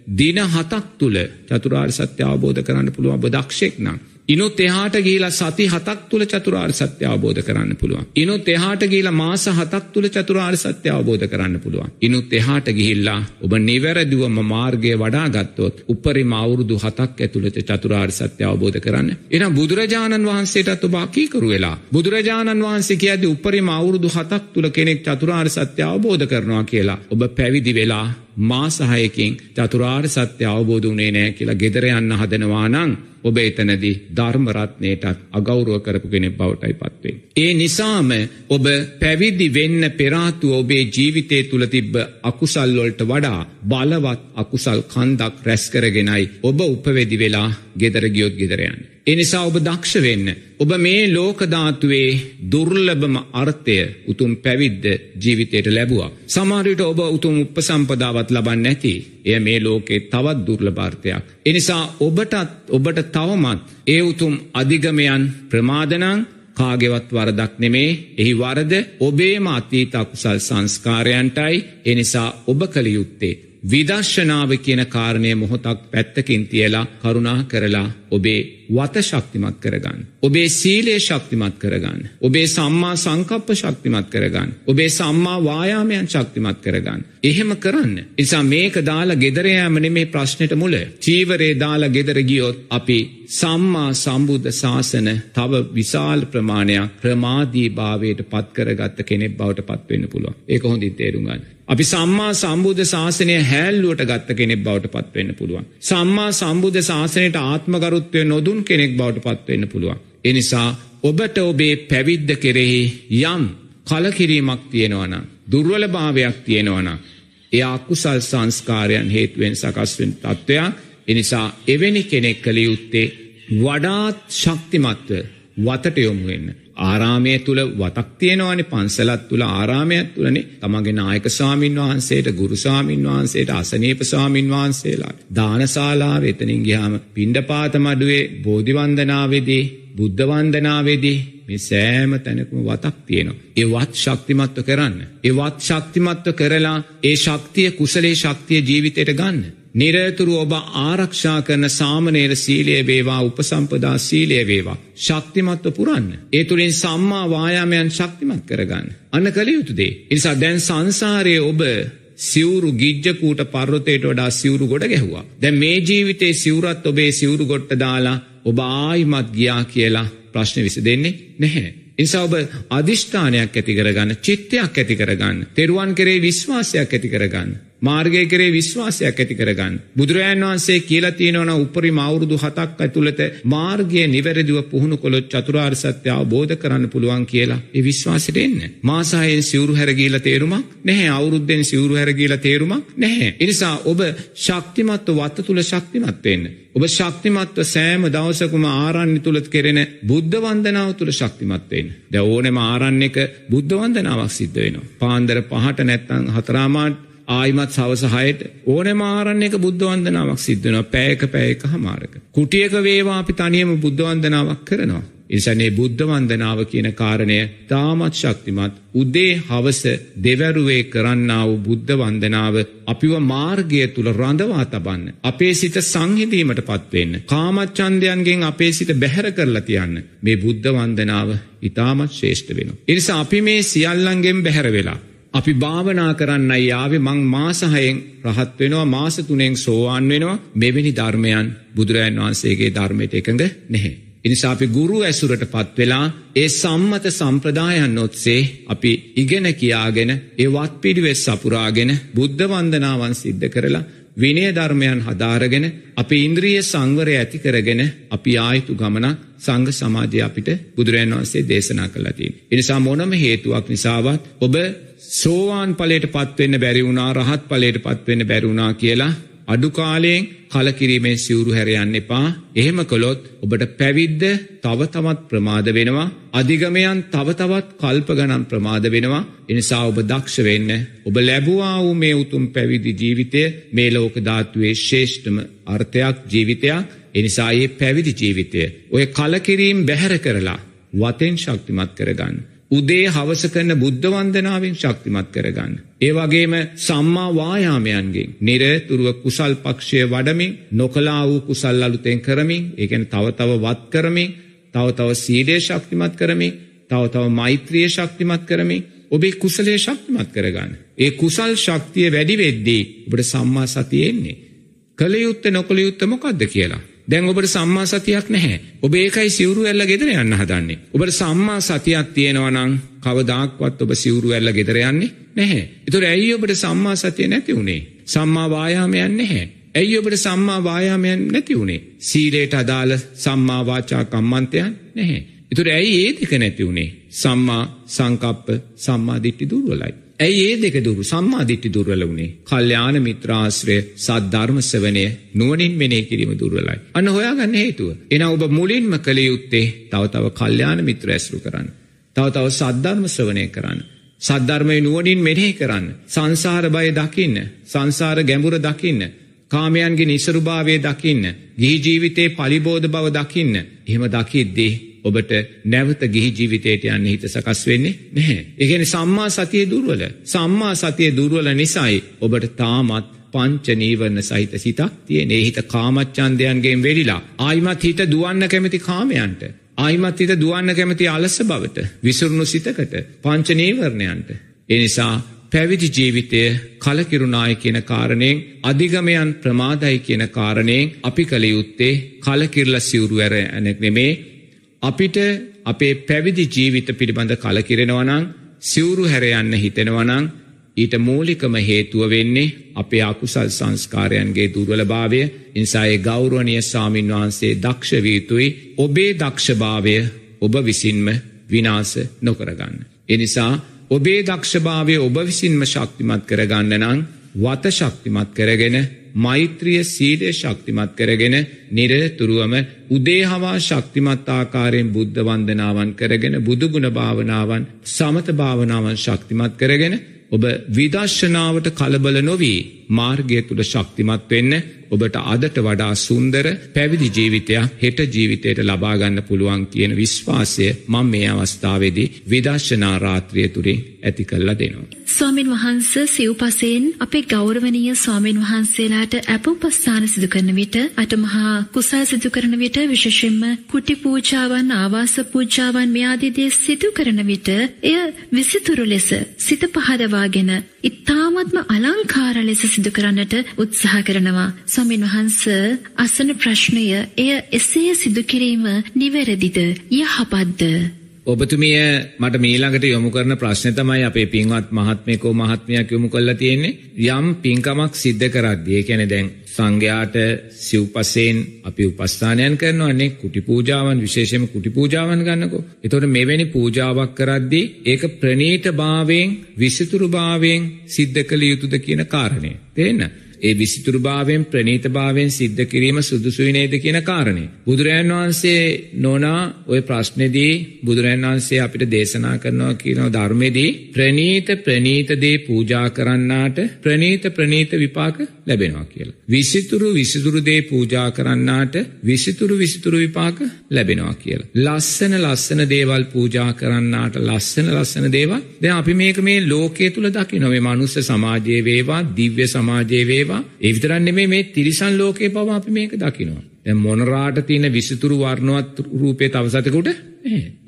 දින හතක් තුළ චතුරාර් සත්‍ය අවබෝධ කරන්න පුළුවන් ඔබ දක්ෂෙක් නම්. ඉනුත් එහාට ගීලා සති හතක් තුළ චතුරාර් සත්‍ය අවබෝධ කරන්න පුළුවන්. ඉනුත් එහාට ගීලා මාස හතක් තුළ චතුරාර් සත්‍ය අවබෝධ කරන්න පුළුවන්. ඉනුත් එහාට ගිහිල්ලා ඔබ නිවැරදිවම මාර්ගය වඩා ගත්තොත් උපරිම අවුරුදු හතක් ඇතුළත චතුරාර් සත්‍ය අවබෝධ කරන්න. එනම් බුදුරජාණන් වහන්සේටත් ඔබ කීකරු වෙලා. බුදුරජාණන් වහන්සේ කියද උපරිම අවුරුදු හතක් තුළ කෙනෙක් චතුරාර් සත්‍ය අවබෝධ කරනවා කියලා. ඔබ පැවිදි වෙලා මාසහයකින් චතුරාර් සත්‍ය අවබෝධ වනේ නෑ කියලා ගෙදර යන්න හදනවා නං ඔබ එතනදි ධර්මරත්නයටත් අගෞරුව කරපු කෙනෙක් බවටයි පත්වේ. ඒ නිසාම ඔබ පැවිදි වෙන්න පෙරාතු ඔබේ ජීවිතය තුළ තිබ්බ අකුසල්ලොල්ට වඩා බලවත් අකුසල් කන්දක් රැස්කරගෙනයි ඔබ උපවෙදි වෙලා ගෙදරගියොත් ගෙදරයන්න. එනිසා ඔබ දක්ෂ වෙන්න. ඔබ මේ ලෝකධාතුවේ දුර්ලභම අර්ථය උතුම් පැවිද්ද ජීවිතයට ලැබවා. සමාරයට ඔබ උතුම් උපසම්පදාවත් ලබන්න ඇති. එය මේ ලෝකේ තවත් දුර්ලභාර්ථයක්. එනිසා ඔබටත් ඔබට තවමත් ඒ උතුම් අධිගමයන් ප්‍රමාදනං කාගෙවත් වරදක් නෙමේ එහි වරද ඔබේම අතීත අකුසල් සංස්කාරයන්ටයි එනිසා ඔබ කළ යුත්තේ විදර්ශනාව කියන කාරණය මොහොතක් පැත්තකින් තියලා කරුණා කරලා ඔබේ වත ශක්තිමත් කරගන්න. ඔබේ සීලේ ශක්තිමත් කරගන්න. ඔබේ සම්මා සංකප්ප ශක්තිමත් කරගන්න. ඔබේ සම්මා වායාමයන් ශක්තිමත් කරගන්න. එහෙම කරන්න. නිසා මේක දාලා ගෙදරයෑමන මේ ප්‍රශ්නයට මුල. චීවරේ දාලා ගෙදර ගියොත් අපි සම්මා සම්බුද්ධ ශාසන තව විශාල් ප්‍රමාණයක් ප්‍රමාදී භාවයට පත්කරගත්ත කෙනෙක් බවට පත්වෙන්න පුළුව. ඒක හොඳින් තේරුගන්න. අපි සම්මා සම්බුද්ධ ශාසනය හැල්ලුවට ගත්ත කෙනෙක් බවට පත්වෙන්න පුළුවන්. සම්මා සම්බුද්ධ ශාසනයට ආත්මගරුත්වය නොදුන් කෙනෙක් බවට පත්වෙන්න පුළුවන්. එනිසා ඔබට ඔබේ පැවිද්ද කෙරෙහි යම් කලකිරීමක් තියෙනවන. දුර්වල භාවයක් තියෙනවන. එය අකුසල් සංස්කාරයන් හේතුවෙන් සකස්වෙන් තත්ත්වයක් එනිසා එවැනි කෙනෙක් කළ යුත්තේ වඩාත් ශක්තිමත්ව වතට යොමුවෙන්න. ආරාමය තුළ වතක් තියෙනවානේ පන්සලත් තුළ ආරාමයක් තුළනේ තමගේ නායක ස්වාමින් වහන්සේට ගුරුසාමින් වහන්සේට අසනීප ස්වාමින් වහන්සේලා. දානශාලාව එතනින් ගියාම පිණ්ඩපාත මඩුවේ බෝධිවන්දනාවේදී බුද්ධවන්දනාවේදී මේ සෑම තැනකම වතක් තියෙනවා. ඒ වත් ශක්තිමත්ව කරන්න. ඒ වත් ශක්තිමත්ව කරලා ඒ ශක්තිය කුසලේ ශක්තිය ජීවිතයට ගන්න. නිරතුරු ඔබ ආරක්ෂා කරන සාමනේර සීලය වේවා උපසම්පදා සීලය වේවා. ශක්තිමත්ව පුරන්න. ඒ තුළින් සම්මා වායාමයන් ශක්තිමත් කරගන්න. අන්න කළ යුතුදේ. නිසා දැන් සංසාරය ඔබ සිවුරු ගිජ්ජකූට පර්වතයට වඩා සිවුරු ගොඩ ගැහවා. දැ මේ ජීවිතේ සිවරත් ඔබේ සිවුරු ගොට්ට දාලා ඔබ ආයිමත් ගියා කියලා ප්‍රශ්න විසි දෙන්නේ නැහැ. නිසා ඔබ අධිෂ්ඨානයක් ඇති කරගන්න චිත්තයක් ඇති කරගන්න. තෙරුවන් කරේ විශ්වාසයක් ඇති කරගන්න. මාර්ගය කරේ විශ්වාසයක් ඇති කරගන්න. බුදුරජාන් වහන්සේ කියලා තියෙනවන උපරි මවුරුදු හතක් ඇතුළත මාර්ගය නිවැරදිව පුහුණු කොළොත් චතුරාර් සත්‍ය අවබෝධ කරන්න පුළුවන් කියලා ඒ විශ්වාසයට එන්න. මාසායෙන් සිවරු හැරගීල තේරුමක් නැහැ අවුරුද්දෙන් සිවරු හැරගීල තේරුමක් නැහැ. එනිසා ඔබ ශක්තිමත්ව වත්ත තුළ ශක්තිමත්වවෙන්න. ඔබ ශක්තිමත්ව සෑම දවසකුම ආරණ්‍ය තුළත් කෙරෙන බුද්ධ වන්දනාව තුළ ශක්තිමත්වයෙන්. ද ඕනෙම ආරන්න එක බුද්ධ වන්දනාවක් සිද්ධ වෙනවා. පාන්දර පහට නැත්තං හතරාමාට ආයිමත් සවසහයට ඕන මාරන්න එක බුද්ධවන්දනාවක් සිද්ධන පෑක පෑක හමාරක. කුටියක වේවා අපි තනියම බුද්ධවන්දනාවක් කරනවා. එසනේ බුද්ධවන්දනාව කියන කාරණය තාමත් ශක්තිමත් උදේ හවස දෙවැරුවේ කරන්නාව බුද්ධ වන්දනාව අපිව මාර්ගය තුළ රඳවා තබන්න. අපේ සිත සංහිදීමට පත්වවෙන්න. කාමච්චන්දයන්ගෙන් අපේ සිත බැහැර කරලා තියන්න මේ බුද්ධ වන්දනාව ඉතාමත් ශේෂ්ඨ වෙන. එනිසා අපි මේ සියල්ලන්ගෙන් බැහැර වෙලා. අපි භාවනා කරන්න යාවේ මං මාසහයෙන් රහත් වෙනවා මාස තුනෙන් සෝවාන් වෙනවා මෙවැනි ධර්මයන් බුදුරජන් වහන්සේගේ ධර්මයට එකඟ නැහැ. එනිසා අපි ගුරු ඇසුරට පත් වෙලා ඒ සම්මත සම්ප්‍රදායන් ඔත්සේ අපි ඉගෙන කියාගෙන ඒ වත් පිළිවෙස් සපුරාගෙන බුද්ධ වන්දනාවන් සිද්ධ කරලා විනය ධර්මයන් හදාරගෙන අපි ඉන්ද්‍රිය සංවරය ඇති කරගෙන අපි ආයුතු ගමනක් සංඝ සමාජය අපිට බුදුරජන් වහන්සේ දේශනා කළතින්. එනිසා මොනම හේතුවක් නිසාවත් ඔබ සෝවාන් පලට පත්වෙන්න බැරිවුණා රහත් පලට පත්වෙන්න බැරුණා කියලා අඩුකාලයෙන් කලකිරීමේ සිවුරු හැරයන්න එපා. එහෙම කොළොත් ඔබට පැවිද්ද තව තවත් ප්‍රමාද වෙනවා. අධිගමයන් තවතවත් කල්ප ගණන් ප්‍රමාද වෙනවා. එනිසා ඔබ දක්ෂ වෙන්න. ඔබ ලැබවා වූ මේ උතුම් පැවිදි ජීවිතය මේ ලෝක ධාත්තුවේ ශේෂ්ඨම අර්ථයක් ජීවිතයක්. එනිසා ඒ පැවිදි ජීවිතය ඔය කලකිරීම් බැහැර කරලා වතෙන් ශක්තිමත් කරගන්න. උදේ හවස කරන බුද්ධ වන්දනාවෙන් ශක්තිමත් කරගන්න. ඒ වගේම සම්මා වායාමයන්ගෙන් නිරතුරුව කුසල් පක්ෂය වඩමින් නොකලා වූ කුසල් අලුතෙන් කරමින් ඒකැන තව තව වත් කරමින් තව තව සීඩේ ශක්තිමත් කරමින් තව තව මෛත්‍රිය ශක්තිමත් කරමින් ඔබේ කුසලේ ශක්තිමත් කරගන්න. ඒ කුසල් ශක්තිය වැඩි වෙද්දී ඔබට සම්මා සතියෙන්නේ. කළ යුත්ත නොකළ යුත්ත මොකක්ද කියලා. දැන් ඔබට සම්මා සතියක් නැහැ. ඔබ ඒකයි සිවුරු ඇල්ල ගෙදර යන්න හදන්නේ. ඔබට සම්මා සතියක් තියෙනවා නම් කවදාක්වත් ඔබ සිවුරු ඇල්ල ගෙදර යන්නේ නැහැ. ඒතොර ඇයි ඔබට සම්මා සතිය නැති වුණේ? සම්මා වායාමයක් නැහැ. ඇයි ඔබට සම්මා වායාමයන් නැති වුණේ? සීලයට අදාළ සම්මා වාචා කම්මන්තයන් නැහැ. ඒතොර ඇයි ඒ දෙක නැති වුණේ? සම්මා සංකප්ප සම්මා දිට්ඨි දුර්වලයි. ඇයි ඒ දෙක දුරු සම්මාධිට්ටි දුර්වල වුණේ කල්්‍යාන මිත්‍රාශ්‍රය සද්ධර්මසවනය නුවනින් මෙනේ කිරීම දුර්වලයි. අන්න හොයාගන්න හේතුව. එන ඔබ මුලින්ම කළ යුත්තේ තව තව කල්්‍යාන මිත්‍ර ඇස්රු කරන්න. තව තව සද්ධර්ම ශ්‍රවනය කරන්න. සද්ධර්මය නුවනින් මෙනෙහි කරන්න. සංසාර බය දකින්න. සංසාර ගැඹුර දකින්න. කාමයන්ගේ නිසරුභාවය දකින්න. ගිහි ජීවිතේ පලිබෝධ බව දකින්න. එහෙම දකිද්දී ඔබට නැවත ගිහි ජීවිතයට යන්න හිත සකස් වෙන්නේ නැහැ. ඒගැන සම්මා සතිය දුර්වල. සම්මා සතිය දුර්වල නිසයි ඔබට තාමත් පංච නීවරණ සහිත සිතක් තියෙන. ඒ හිත කාමච්ඡන්දයන්ගෙන් වෙලිලා ආයිමත් හිත දුවන්න කැමති කාමයන්ට. ආයිමත් හිත දුවන්න කැමති අලස බවට, විසුරුණු සිතකට, පංච නීවරණයන්ට. ඒ නිසා පැවිදි ජීවිතය කලකිරුණාය කියන කාරණයෙන් අධිගමයන් ප්‍රමාදයි කියන කාරණයෙන් අපි කළ යුත්තේ කලකිරල සිවුරු ඇර ඇනෙක් නෙමේ අපිට අපේ පැවිදි ජීවිත පිළිබඳ කලකිරෙනවනං සිවුරු හැරයන්න හිතෙනවනං ඊට මූලිකම හේතුව වෙන්නේ අපේ අකුසල් සංස්කාරයන්ගේ දුර්වලභාවය ඉන්සායේ ගෞරුවනය සාමීන් වහන්සේ දක්ෂවීතුයි ඔබේ දක්ෂභාවය ඔබ විසින්ම විනාස නොකරගන්න. එනිසා ඔබේ දක්ෂභාවය ඔබ විසින්ම ශක්තිමත් කරගන්න නං වත ශක්තිමත් කරගෙන මෛත්‍රිය සීලය ශක්තිමත් කරගෙන නිරතුරුවම උදේහවා ශක්තිමත් ආකාරයෙන් බුද්ධ වන්දනාවන් කරගෙන බුදුගුණ භාවනාවන් සමත භාවනාවන් ශක්තිමත් කරගෙන ඔබ විදර්ශනාවට කලබල නොවී මාර්ගය තුළ ශක්තිමත් වෙන්න ඔබට අදට වඩා සුන්දර පැවිදි ජීවිතයක් හෙට ජීවිතයට ලබාගන්න පුළුවන් කියන විශ්වාසය මං මේ අවස්ථාවේදී විදර්ශනා රාත්‍රිය තුරින් ඇති කල්ලා දෙනවා. ස්වාමින් වහන්ස සිව්පසයෙන් අපේ ගෞරවනීය ස්වාමින් වහන්සේලාට ඇපුපස්ථාන සිදු කරන විට අටමහා කුසල් සිදු කරන විට විශේෂයෙන්ම කුටි පූජාවන් ආවාස පූජාවන් මේ ආදී දේ සිදු කරන විට එය විසිතුරු ලෙස සිත පහදවාගෙන ඉතාමත්ම අලංකාර ලෙස සිදු කරන්නට උත්සාහ කරනවා. ස්වාමින් වහන්ස අසන ප්‍රශ්නය එය එසේ සිදු කිරීම නිවැරදිද යහපත්ද? ඔබතුමිය මට මීළඟට යොමු කරන ප්‍රශ්න තමයි අපේ පින්වත් මහත්මයකෝ මහත්මයක් යොමු කරලා තියෙන්නේ යම් පින්කමක් සිද්ධ කරද්දී ඒ කියන්නේ දැන් සංඝයාට සිව්පසයෙන් අපි උපස්ථානයන් කරනවානේ කුටි පූජාවන් විශේෂයෙන්ම කුටි පූජාවන් ගන්නකෝ. එතකොට මෙවැනි පූජාවක් කරද්දී ඒක ප්‍රණීත භාවයෙන් විසිතුරු භාවයෙන් සිද්ධ කළ යුතුද කියන කාරණය. තේන්න. ඒ විසිතුරුභාවයෙන් ප්‍රනීතභාවයෙන් සිද්ධ කිරීම සුදුසුයි නේද කියන කාරණේ. බුදුරජාන් වහන්සේ නොනා ওই ප්‍රශ්නේදී බුදුරජාන් වහන්සේ අපිට දේශනා කරනවා කියන ධර්මයේදී ප්‍රනීත ප්‍රනීත දේ පූජා කරන්නාට ප්‍රනීත ප්‍රනීත විපාක ලැබෙනවා කියලා. විසිතුරු විසිතුරු දේ පූජා කරන්නාට විසිතුරු විසිතුරු විපාක ලැබෙනවා කියලා. ලස්සන ලස්සන දේවල් පූජා කරන්නාට ලස්සන ලස්සන දේවල් දැන් අපි මේක මේ ලෝකයේ තුල දකිනවා මේ මනුස්ස සමාජයේ වේවා දිව්‍ය සමාජයේ වේවා ඒ විතරක් නෙමෙයි මේ තිරිසන් ලෝකේ පව අපි මේක දකිනවා. දැන් මොනරාට තියෙන විසිතුරු වර්ණවත් රූපේ තව සතෙකුට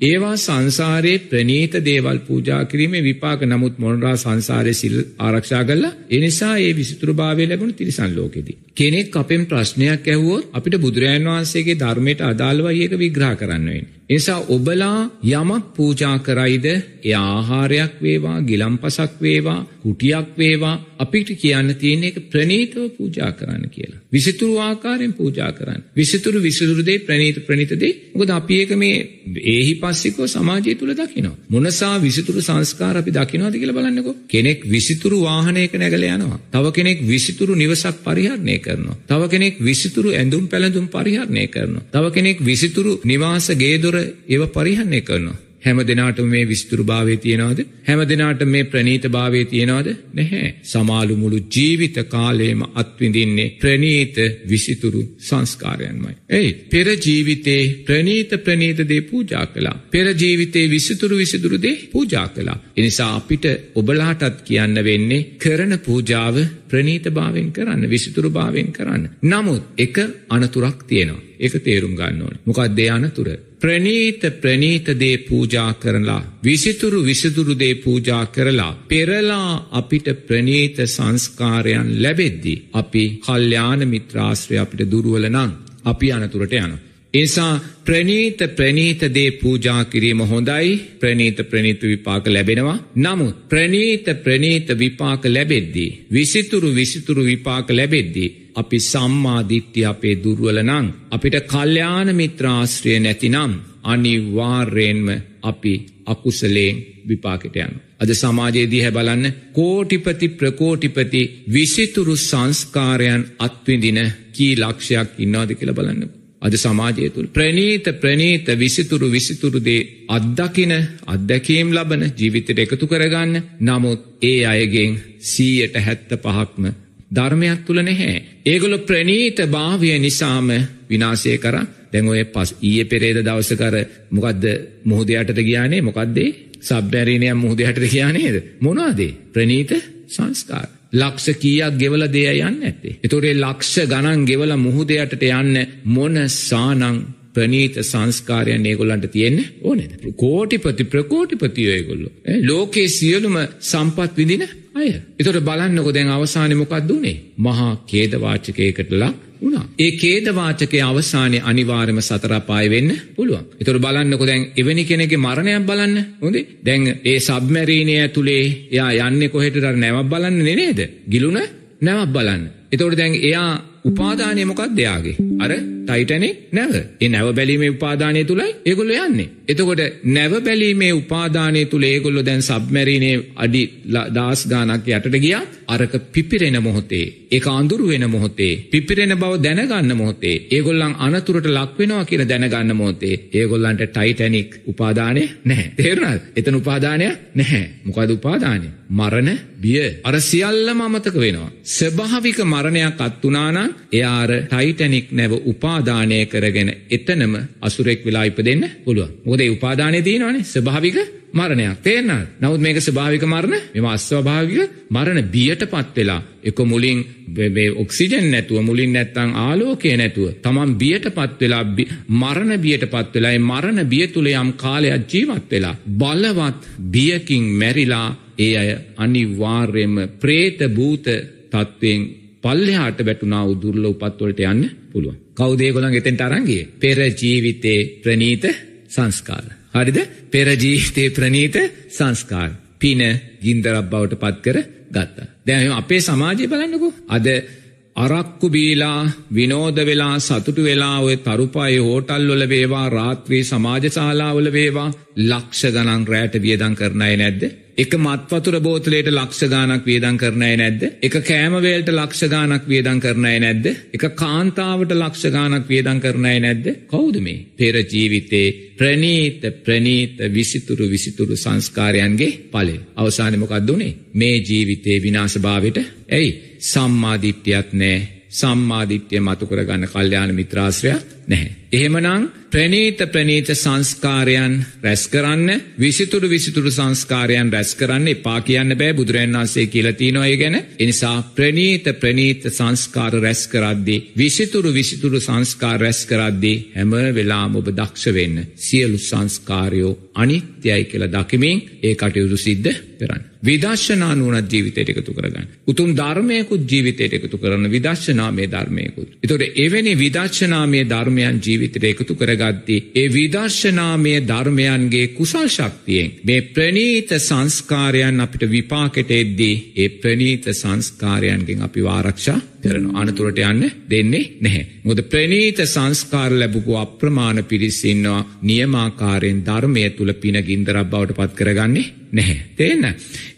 ඒවා සංසාරයේ ප්‍රනීත දේවල් පූජා කිරීමේ විපාක නමුත් මොනරා සංසාරයේ සිල් ආරක්ෂා කළා. ඒ නිසා ඒ විසිතුරු භාවය ලැබුණ තිරිසන් ලෝකෙදී. කෙනෙක් අපෙන් ප්‍රශ්නයක් ඇහුවොත් අපිට බුදුරජාන් වහන්සේගේ ධර්මයට අදාළවයි ඒක විග්‍රහ කරන්න වෙන්නේ. එනිසා ඔබලා යමක් පූජා කරයිද ඒ ආහාරයක් වේවා ගිලම්පසක් වේවා කුටියක් වේවා අපිට කියන්න තියෙන එක ප්‍රනීතව පූජා කරන්න කියලා. විසිතුරු ආකාරයෙන් පූජා කරන්න. විසිතුරු විසිතුරු දේ ප්‍රනීත ප්‍රනීත දේ. මොකද අපි ඒක මේ ඒහි පස්සිකව සමාජය තුල දකිනවා. මොනසා විසිතුරු සංස්කාර අපි දකිනවද කියලා බලන්නකෝ. කෙනෙක් විසිතුරු වාහනයක නැගලා යනවා. තව කෙනෙක් විසිතුරු නිවසක් පරිහරණය කරනවා. තව කෙනෙක් විසිතුරු ඇඳුම් පැළඳුම් පරිහරණය කරනවා. තව කෙනෙක් විසිතුරු නිවාස ගේදොර ඒව පරිහරණය කරනවා. හැම දෙනාට මේ විස්තුරු භාවය තියෙනවද? හැම දෙනාට මේ ප්‍රනීත භාවය තියෙනවද? නැහැ. සමාලු මුළු ජීවිත කාලයේම අත්විඳින්නේ ප්‍රනීත විසිතුරු සංස්කාරයන්මයි. එයි පෙර ජීවිතේ ප්‍රනීත ප්‍රනීත දේ පූජා කළා. පෙර ජීවිතේ විසිතුරු විසිතුරු දේ පූජා කළා. එනිසා අපිට ඔබලාටත් කියන්න වෙන්නේ කරන පූජාව ප්‍රනීත භාවයෙන් කරන්න විසිතුරු භාවයෙන් කරන්න. නමුත් එක අනතුරක් තියෙනවා. ඒක තේරුම් ගන්න ඕනේ. මොකක්ද ඒ අනතුර? ප්‍රනීත ප්‍රනීත දේ පූජා කරලා විසිතුරු විසිතුරු දේ පූජා කරලා පෙරලා අපිට ප්‍රනීත සංස්කාරයන් ලැබෙද්දී අපි කල්යාණ මිත්‍රාශ්‍රය අපිට දුර්වල නම් අපි අනතුරට යනවා. එසා ප්‍රනීත ප්‍රනීත දේ පූජා කිරීම හොඳයි ප්‍රනීත ප්‍රනීත විපාක ලැබෙනවා නමුත් ප්‍රනීත ප්‍රනීත විපාක ලැබෙද්දී විසිතුරු විසිතුරු විපාක ලැබෙද්දී අපි සම්මාධිට්්‍ය අපේ දුර්වල නං අපිට කල්්‍යාන මිත්‍රාශ්‍රය නැතිනම් අනිවාර්යෙන්ම අපි අකුසලයෙන් විපාකට යන. අද සමාජයේදී හැ බලන්න කෝටිපති ප්‍රකෝටිපති විසිතුරු සංස්කාරයන් අත්විඳින කී ලක්ෂයක් ඉන්නවාද කියලා බලන්න. අද සමාජය තුළ. ප්‍රනීත ප්‍රනීත විසිතුරු විසිතුරුදේ අත්දකින අත්දැකීම් ලබන ජීවිතයට එකතු කරගන්න. නමුත් ඒ අයගෙන් සීයට හැත්ත පහක්ම ධර්මයක් තුළ නැහැ. ඒගොල ප්‍රනීත භාවය නිසාම විනාසය කර. දැන් ඔය පස් ඊය පෙරේද දවසකර මොකක්ද මුහදයටට ගියානේ? මොකක්දේ සබ්බැරීනයක් මුහදයටට කියයානේද මොනවාදේ? ප්‍රනීත සංස්කාර. ලක්ෂ කීයක් ගෙවල දෙය යන්න ඇත්තේ. එතොරේ ලක්ෂ ගණන් ගෙවල මුහුදයටට යන්න මොන සානං ප්‍රනීත සංස්කාරයන් ඒගොල්ලන්ට තියෙන්න ඕනෙද. කෝටිපති ප්‍රකෝටිපතියෝ ඒගොල්ලො. ලෝකයේ සියලුම සම්පත් විදින අය. එතොට බලන්නකො දැන් අවසානමොකක් දුනේ. මහා කේදවාචකයකට ලක් වුණා. ඒ කේදවාචකය අවසානය අනිවාර්යම සතරපාය වෙන්න පුළුවන්. එතකොට බලන්නකො දැන් එවැනි කෙනෙක්ගේ මරණයක් බලන්න. හොඳේ. දැන් ඒ සබ්මැරීනය ඇතුලේ එයා යන්නේ කොහෙටද නැවක් බලන්න නේද? ගිලුණ නැවක් බලන්න. එතකොට දැන් එයා උපාදානය මොකක්ද එයාගේ? අර ටයිටනික් නැව. ඒ නැව බැලීමේ උපාදානය තුලයි ඒගොල්ලෝ යන්නේ. එතකොට නැව බැලීමේ උපාදානය තුල ඒගොල්ලෝ දැන් සබ්මැරීනේ අඩි දාස් ගානක් යටට ගියා. අරක පිපිරෙන මොහොතේ, ඒක අඳුරු වෙන මොහොතේ, පිපිරෙන බව දැනගන්න මොහොතේ, ඒගොල්ලන් අනතුරට ලක් වෙනවා කියලා දැනගන්න මොහොතේ, ඒගොල්ලන්ට ටයිටනික් උපාදානය නැහැ. තේරුණාද? එතන උපාදානය නැහැ. මොකද උපාදානය? මරණ බිය. අර සියල්ලම අමතක වෙනවා. ස්වභාවික මරණයක් අත් වුණා නම් එයා අර ටයිටනික් නැව උපාදානය කරගෙන එතනම අසුරෙක් වෙලා ඉපදෙන්න පුළුවන්. මොකද ඒ උපාදානයේ තියෙනවනේ ස්වභාවික මරණයක්. තේරෙනවද? නමුත් මේක ස්වභාවික මරණ, මේව අස්වාභාවික මරණ බියටපත් වෙලා එක මුලින් මේ ඔක්සිජන් නැතුව මුලින් නැත්තම් ආලෝකය නැතුව තමන් බියටපත් වෙලා මරණ බියටපත් වෙලා ඒ මරණ බිය තුල යම් කාලයක් ජීවත් වෙලා බලවත් බියකින් මැරිලා ඒ අය අනිවාර්යයෙන්ම പ്രേත භූත තත්වෙන් පල්ලෙහාට වැටුණා වූ දුර්ලභ උපත් වලට යන්න පුළුවන්. කවුද ඒගොල්ලන් එතෙන්ට අරන් ගියේ? පෙර ජීවිතේ ප්‍රනීත සංස්කාර. හරිද? පෙර ජීවිතේ ප්‍රනීත සංස්කාර. පින ගින්දරක් බවට පත් කර ගත්තා. දැන් අපේ සමාජය බලන්නකෝ. අද අරක්කු බීලා විනෝද වෙලා සතුටු වෙලා ඔය තරුපායේ හෝටල් වල වේවා රාත්‍රී සමාජ ශාලාවල වේවා ලක්ෂ ගණන් රැට වියදම් කරන අය නැද්ද? එක මත්වතුර බෝතලයට ලක්ෂ ගානක් වියදම් කරන අය නැද්ද? එක කෑම වේලට ලක්ෂ ගානක් වියදම් කරන අය නැද්ද? එක කාන්තාවට ලක්ෂ ගානක් වියදම් කරන අය නැද්ද? කවුද මේ? පෙර ජීවිතේ ප්‍රනීත ප්‍රනීත විසිතුරු විසිතුරු සංස්කාරයන්ගේ ඵලය. අවසානයේ මොකක්ද උනේ? මේ ජීවිතේ විනාශභාවයට ඇයි? සම්මාදිට්ඨියක් නැහැ. සම්මාදිට්්‍යය මතු කරගන්න කල්්‍යාන මිත්‍රාශ්‍රයක් නැහැ. එහෙමනං ප්‍රනීත ප්‍රනීත සංස්කාරයන් රැස් කරන්න විසිතුරු විසිතුරු සංස්කාරයන් රැස් කරන්න එපා කියන්න බෑ බුදුරන් වන්සේ කියලති නොය ගැන එනිසා ප්‍රනීත ප්‍රනීත සංස්කාර රැස් කරද්දී. විසිතුරු විසිතුරු සංස්කාර රැස් කරද්දී හැම වෙලාම ඔබ දක්ෂ වෙන්න සියලු සංස්කාරයෝ අනිත්‍යයි කියලා දකිමින් ඒ කටයුතු සිද්ධ කරන්න. විදර්ශනා නුවනත් ජීවිතයට එකතු කරගන්න. උතුම් ධර්මයකුත් ජීවිතයට එකතු කරන විදර්ශනාමය ධර්මයකුත්. එතොට එවැනි විදර්ශනාමය ධර්මයන් ජීවිතයට එකතු කරගද්දී. ඒ විදර්ශනාමය ධර්මයන්ගේ කුසල් ශක්තියෙන්. මේ ප්‍රනීත සංස්කාරයන් අපිට විපාකට එද්දී ඒ ප්‍රනීත සංස්කාරයන්ගෙන් අපි වාරක්ෂා කරන අනතුරට යන්න දෙන්නේ නැහැ. මොද ප්‍රනීත සංස්කාර ලැබපු අප්‍රමාණ පිරිසින්නවා නියමාකාරයෙන් ධර්මය තුළ පින ගින්දරක් බවට පත් කරගන්නේ නැහැ. තේන්න.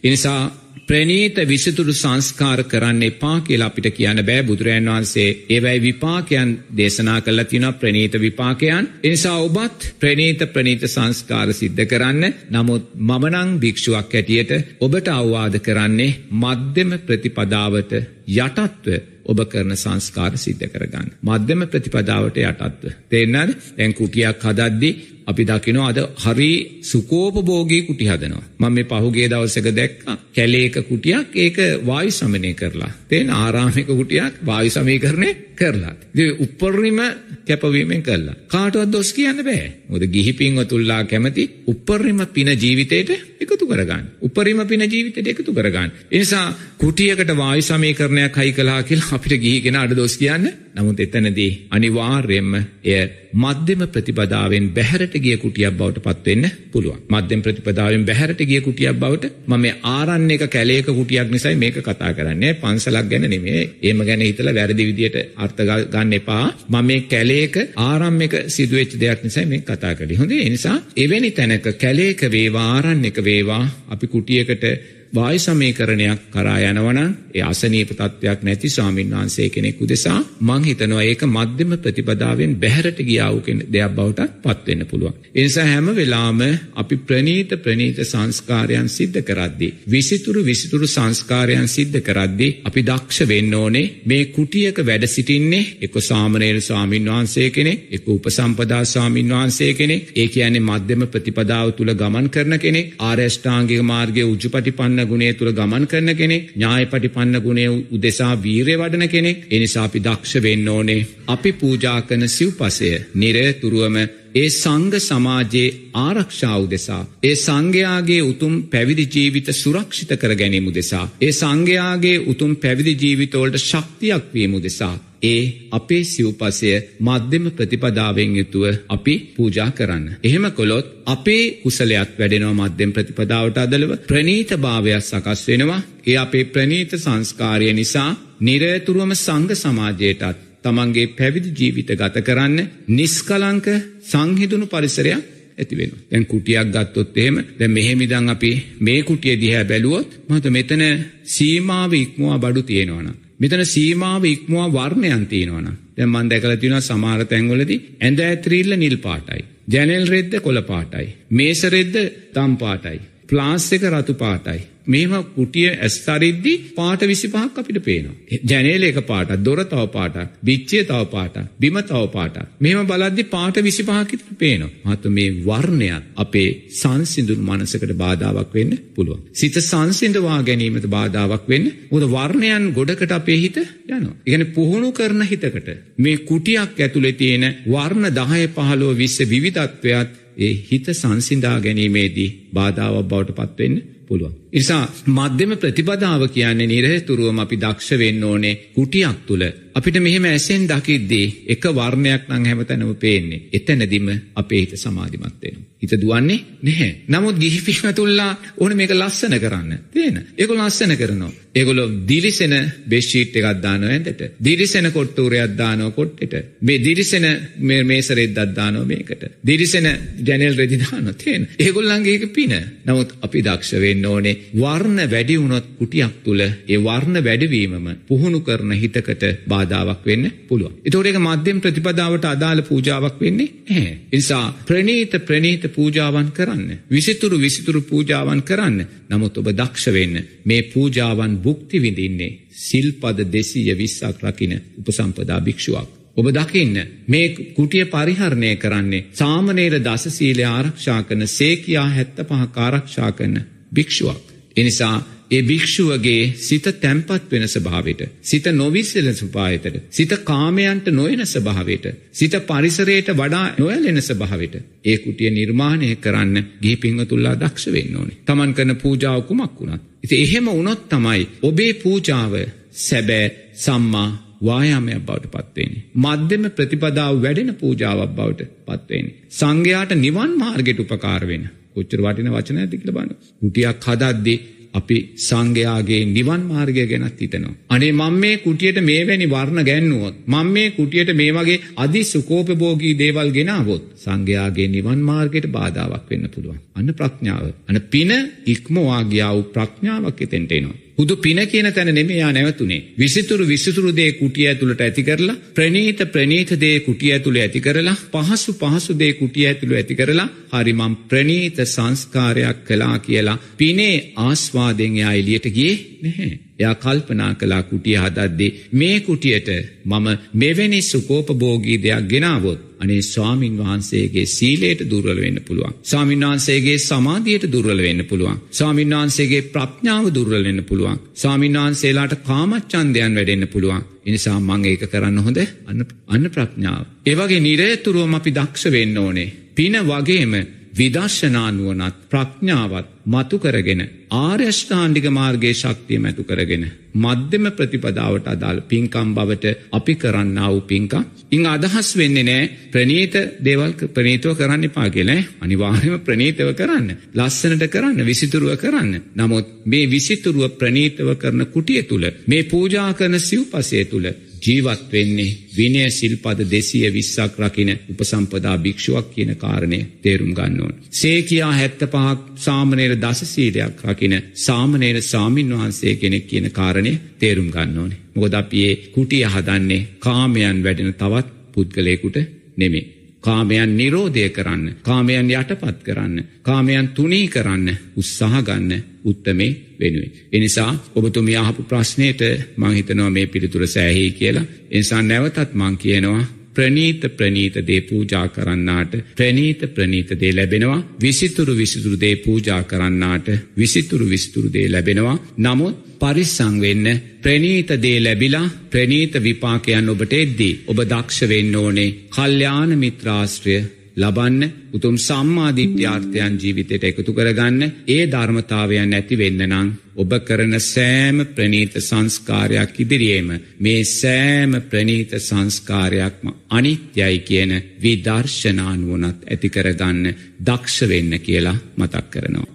එනිසා ප්‍රනීත විසිතුරු සංස්කාර කරන්න එපා කියලා අපිට කියන්න බෑ බුදුරජන් වහන්සේ. ඒවැයි විපාකයන් දේශනා කළ තින ප්‍රනීත විපාකයන්. එනිසා ඔබත් ප්‍රනීත ප්‍රනීත සංස්කාර සිද්ධ කරන්න. නමුත් මමනං භික්ෂුවක් හැටියට ඔබට අවවාද කරන්නේ මධ්‍යම ප්‍රතිපදාවට යටත්ව ඔබ කරන සංස්කාර සිද්ධ කරගන්න. මධ්‍යම ප්‍රතිපදාවට යටත්ව. තේන්නද දැන් කුටියක් හදද්දි අපි දකිනවා අද හරි සුකෝපභෝගී කුටි හදනවා. මම මේ පහුගිය දවසක දැක්කා කැලේක කුටියක් ඒක වායු සමනය කරලා. තේන ආරාමික කුටියක් වායු සමීකරණය කරලා. ඉතින් උපරිම කැපවීමෙන් කළා. කාටවත් දොස් කියන්න බෑ. මොකද ගිහි පින්වතුන්ලා කැමති උපරිම පින ජීවිතේට එකතු කරගන්න. උපරිම පින ජීවිතේට එකතු කරගන්න. ඒ නිසා කුටියකට වායු සමීකරණයක් හයි කළා කියලා අපිට ගිහි කෙනා අඩ දොස් කියන්න. නමුත් එතනදී අනිවාර්යයෙන්ම එය මධ්‍යම ප්‍රතිපදාවෙන් බැහැරට ගිය කුටියක් බවට පත්වෙන්න පුළුවන්. මධ්‍යම ප්‍රතිපදාවෙන් බැහැරට ගිය කුටියක් බවට මම ආරණ්‍යක කැලේක කුටියක් නිසායි මේක කතා කරන්නේ. පන්සලක් ගැන නෙමෙයි. ඒම ගැන හිතලා වැරදි විදියට අර්ථ ගන්න එපා. මම මේ කැලේක ආරම්භයක සිදුවෙච්ච දෙයක් නිසා මේ කතා කළේ. හොඳේ. ඒ නිසා එවැනි තැනක කැලේක වේවා ආරණ්‍යක වේවා අපි කුටියකට වායු සමීකරණයක් කරා යනවනම් ඒ අසනීප තත්වයක් නැති ස්වාමීන් වහන්සේ කෙනෙකු දෙසා මං හිතනවා ඒක මධ්‍යම ප්‍රතිපදාවෙන් බැහැරට ගියා වූ දෙයක් බවට පත් වෙන්න පුළුවන්. ඒ නිසා හැම වෙලාවම අපි ප්‍රනීත ප්‍රනීත සංස්කාරයන් සිද්ධ කරද්දී විසිතුරු විසිතුරු සංස්කාරයන් සිද්ධ කරද්දී අපි දක්ෂ වෙන්න ඕනේ මේ කුටියක වැඩ සිටින්නේ එක්ක සාමණේර ස්වාමීන් වහන්සේ කෙනෙක් එක්ක උපසම්පදා ස්වාමීන් වහන්සේ කෙනෙක් ඒ කියන්නේ මධ්‍යම ප්‍රතිපදාව තුල ගමන් කරන කෙනෙක් ආර්ය අෂ්ටාංගික මාර්ගයේ උජුපටිපන්න පටිපන්න ගුණේ තුළ ගමන් කරන කෙනෙක් ඥාය පටිපන්න ගුණේ උදෙසා වීරය වඩන කෙනෙක් එනිසා අපි දක්ෂ වෙන්න ඕනේ අපි පූජා කරන සිව්පසය නිරතුරුවම ඒ සංඝ සමාජයේ ආරක්ෂාව දෙසා. ඒ සංඝයාගේ උතුම් පැවිදි ජීවිත සුරක්ෂිත කර ගැනීම දෙසා. ඒ සංඝයාගේ උතුම් පැවිදි ජීවිතවලට ශක්තියක් වීම දෙසා. ඒ අපේ සිව්පසය මධ්‍යම ප්‍රතිපදාවෙන් යුතුව අපි පූජා කරන්න. එහෙම කොළොත් අපේ කුසලයක් වැඩෙනවා මධ්‍යම ප්‍රතිපදාවට අදලව ප්‍රනීත භාවයක් සකස් වෙනවා. ඒ අපේ ප්‍රනීත සංස්කාරය නිසා නිරතුරුවම සංඝ සමාජයටත් තමන්ගේ පැවිදි ජීවිත ගත කරන්න නිස්කලංක සංහිදුණු පරිසරයක් ඇතිවෙන. දැන් කුටියක් ගත්තොත් එහෙම දැන් මෙහෙමිදන් අපි මේ කුටිය දිහා බැලුවොත් මත මෙතන සීමාව ඉක්මවා බඩු තියෙනවනම්. මෙතන සීමාව ඉක්මවා වර්ණයන් තියෙනවනම්. දැන් මම දැකලා තියෙනවා සමහර තැන්වලදී ඇඳ ඇත්‍රිල්ල නිල් පාටයි. ජනෙල් රෙද්ද කොළ පාටයි. මේස රෙද්ද තම් පාටයි. ප්ලාස් එක රතු පාටයි. මේම කුටිය ඇස්තරිද්දි පාට විසිපහක් අපිට පේනවා. ජනේල එක පාට දොර තව පාට බිච්චේ තව පාට බිම තව පාට මෙම බලද්දි පාට විසිපහකිට පේනවා. මහතු මේ වර්ණයක් අපේ සංසිදුරු මනසකට බාධාවක් වෙන්න පුළුවන්. සිත සංසිඳවා ගැනීමට බාධාවක් වෙන්න උද වර්ණයන් ගොඩකට අපේ හිත යනවා. ඉගෙන පුහුණු කරන හිතකට මේ කුටියක් ඇතුළේ තියෙන වර්ණ දහය පහලෝ විස්ස විවිධත්වයක් ඒ හිත සංසිඳා ගැනීමේදී බාධාවක් බවට පත්වෙන්න පුළුවන්. නිසා මධ්‍යම ප්‍රතිපදාව කියන්නේ නිරහතුරුවම අපි දක්ෂ වෙන්න ඕනේ කුටියක් තුළ. අපිට මෙහෙම ඇසෙන් දකිද්දී එක වර්ණයක් නම් හැමතැනම පේන්නේ. එතනදිම අපේ හිත සමාධිමත් වෙනවා. හිත දුවන්නේ නැහැ. නමුත් ගිහි පින්වතුන්ලා ඕනේ මේක ලස්සන කරන්න. තේන. ඒගොල්ලෝ ලස්සන කරනවා. ඒගොල්ලෝ දිලිසෙන බෙඩ්ෂීට් එකක් දානවා ඇඳට. දිලිසෙන කොට්ටූරයක් දානවා කොට්ටෙට. මේ දිලිසෙන මේ මේස රෙද්දක් දානවා මේකට. දිලිසෙන ජනෙල් රෙදි දානවා. තේන. ඒගොල්ලන්ගේ ඒක පින. නමුත් අපි දක්ෂ වෙන්න ඕනේ වර්ණ වැඩි වුණොත් කුටියක් තුළ ඒ වර්ණ වැඩවීමම පුහුණු කරන හිතකට බාධාවක් වෙන්න පුළුවන්. එතකොට ඒක මධ්‍යම ප්‍රතිපදාවට අදාළ පූජාවක් වෙන්නේ නැහැ. ඒ නිසා ප්‍රණීත ප්‍රණීත පූජාවන් කරන්න. විසිතුරු විසිතුරු පූජාවන් කරන්න. නමුත් ඔබ දක්ෂ වෙන්න මේ පූජාවන් භුක්ති විඳින්නේ සිල්පද 220ක් රකින්න උපසම්පදා භික්ෂුවක්. ඔබ දකින්න මේ කුටිය පරිහරණය කරන්නේ සාමනේර දසසීලය ආරක්ෂා කරන සේකයා හැත්ත පහ ආරක්ෂා කරන භික්ෂුවක්. එනිසා ඒ භික්ෂුවගේ සිත තැම්පත් වෙන ස්භාවට. සිත නොවිස්සල සුපායතට. සිත කාමයන්ට නොයන ස්භාවට. සිත පරිසරයට වඩා නොයලෙන ස්භාවට. ඒ කුටිය නිර්මාණය කරන්න ගිහි පිංහතුල්ලා දක්ෂ වෙන්න ඕනේ. තමන් කරන පූජාව කුමක් වුණත්. ඉති එහෙම උනොත් තමයි ඔබේ පූජාව සැබෑ සම්මා වායාමයක් බවට පත්වේන්නේ. මධ්‍යම ප්‍රතිපදාව වැඩෙන පූජාවක් බවට පත්වේන්නේ. සංඝයාට නිවන් මාර්ගයට උපකාර වෙන. කොච්චර වටින වචන ඇති කියලා බලන්න. කුටියක් හදද්දී අපි සංඝයාගේ නිවන් මාර්ගය ගැනත් හිතනවා. අනේ මම මේ කුටියට මේවැනි වර්ණ ගැන්නුවොත් මම මේ කුටියට මේ වගේ අදි සුකෝපභෝගී දේවල් ගෙනාවොත් සංඝයාගේ නිවන් මාර්ගයට බාධාවක් වෙන්න පුළුවන්. අන්න ප්‍රඥාව. අන්න පින ඉක්මවා ගියා වූ ප්‍රඥාවක් එතෙන්ට එනවා. හුදු පින කියන තැන නෙමෙයා නැවතුනේ. විසිතුරු විසිතුරු දේ කුටිය ඇතුළට ඇති කරලා ප්‍රනීත ප්‍රනීත දේ කුටිය ඇතුළේ ඇති කරලා පහසු පහසු දේ කුටිය ඇතුළු ඇති කරලා හරි මම ප්‍රනීත සංස්කාරයක් කළා කියලා පිනේ ආස්වාදයෙන් එයා එළියට ගියේ නැහැ. එයා කල්පනා කළා කුටිය හදද්දී මේ කුටියට මම මෙවැනි සුකෝපභෝගී දෙයක් ගෙනාවොත් අනේ ස්වාමින් වහන්සේගේ සීලයට දුර්වල වෙන්න පුළුවන්. ස්වාමින් වහන්සේගේ සමාධියට දුර්වල වෙන්න පුළුවන්. ස්වාමින් වහන්සේගේ ප්‍රඥාව දුර්වල වෙන්න පුළුවන්. ස්වාමින් වහන්සේලාට කාමච්ඡන්දයන් වැඩෙන්න පුළුවන්. එනිසා මම ඒක කරන්න හොඳ අන්න අන්න ප්‍රඥාව. ඒ වගේ නිරේතුරුවම අපි දක්ෂ වෙන්න ඕනේ. පින වගේම විදර්ශනානුවනත් ප්‍රඥාවත් මතු කරගෙන ආර්යෂ්ඨාන්ඩික මාර්ගයේ ශක්තිය මැතු කරගෙන. මධ්‍යම ප්‍රතිපදාවට අදාළ පින්කම් බවට අපි කරන්න වූ පින්කම්. ඉං අදහස් වෙන්නේ නෑ ප්‍රනීත දේවල් ප්‍රනීතව කරන්න එපා කියලා අනිවාර්යම ප්‍රනීතව කරන්න. ලස්සනට කරන්න විසිතුරුව කරන්න. නමුත් මේ විසිතුරුව ප්‍රනීතව කරන කුටිය තුළ මේ පූජා කරන සිව්පසය තුළ ජීවත් වෙන්නේ විනය සිල්පද දෙසිය විස්සක් රකින උපසම්පදා භික්ෂුවක් කියන කාරණය තේරුම් ගන්න ඕන. සේකයා හැත්ත පහක් සාමනයට දසසීලයක් රකින සාමනයට සාමීන් වහන්සේ කෙනෙක් කියන කාරණය තේරුම් ගන්න ඕනේ. මොකද අපි ඒ කුටිය හදන්නේ කාමයන් වැඩෙන තවත් පුද්ගලයකුට නෙමේ. කාමයන් නිරෝධය කරන්න කාමයන් යටපත් කරන්න කාමයන් තුනී කරන්න උත්සාහගන්න උත්තමේ වෙනුවෙන්. එනිසා ඔබතුමිය අහපු ප්‍රශ්නයට මංහිතනවා මේ පිළිතුර සෑහි කියලා එනිසා නැවතත් මං කියනවා ප්‍රනීත ප්‍රනීත දේ පූජා කරන්නාට ප්‍රනීත ප්‍රනීත දේ ලැබෙනවා. විසිතුරු විසිතුරු දේ පූජා කරන්නාට විසිතුරු විස්තුරු දේ ලැබෙනවා. නමුත් පරිස්සං වෙන්න ප්‍රනීත දේ ලැබිලා ප්‍රනීත විපාකයන් ඔබට එද්දී ඔබ දක්ෂ වෙන්න ඕනේ කල්්‍යාන මිත්‍රාශ්‍රය ලබන්න උතුම් සම්මාධිත්‍යාර්ථයන් ජීවිතයට එකතු කරගන්න ඒ ධර්මතාවයන් ඇති වෙන්න නං ඔබ කරන සෑම ප්‍රනීත සංස්කාරයක් ඉදිරියේම මේ සෑම ප්‍රනීත සංස්කාරයක්ම අනිත්‍යයි කියන විදර්ශනානුවනත් ඇති කරගන්න දක්ෂ වෙන්න කියලා මතක් කරනවා.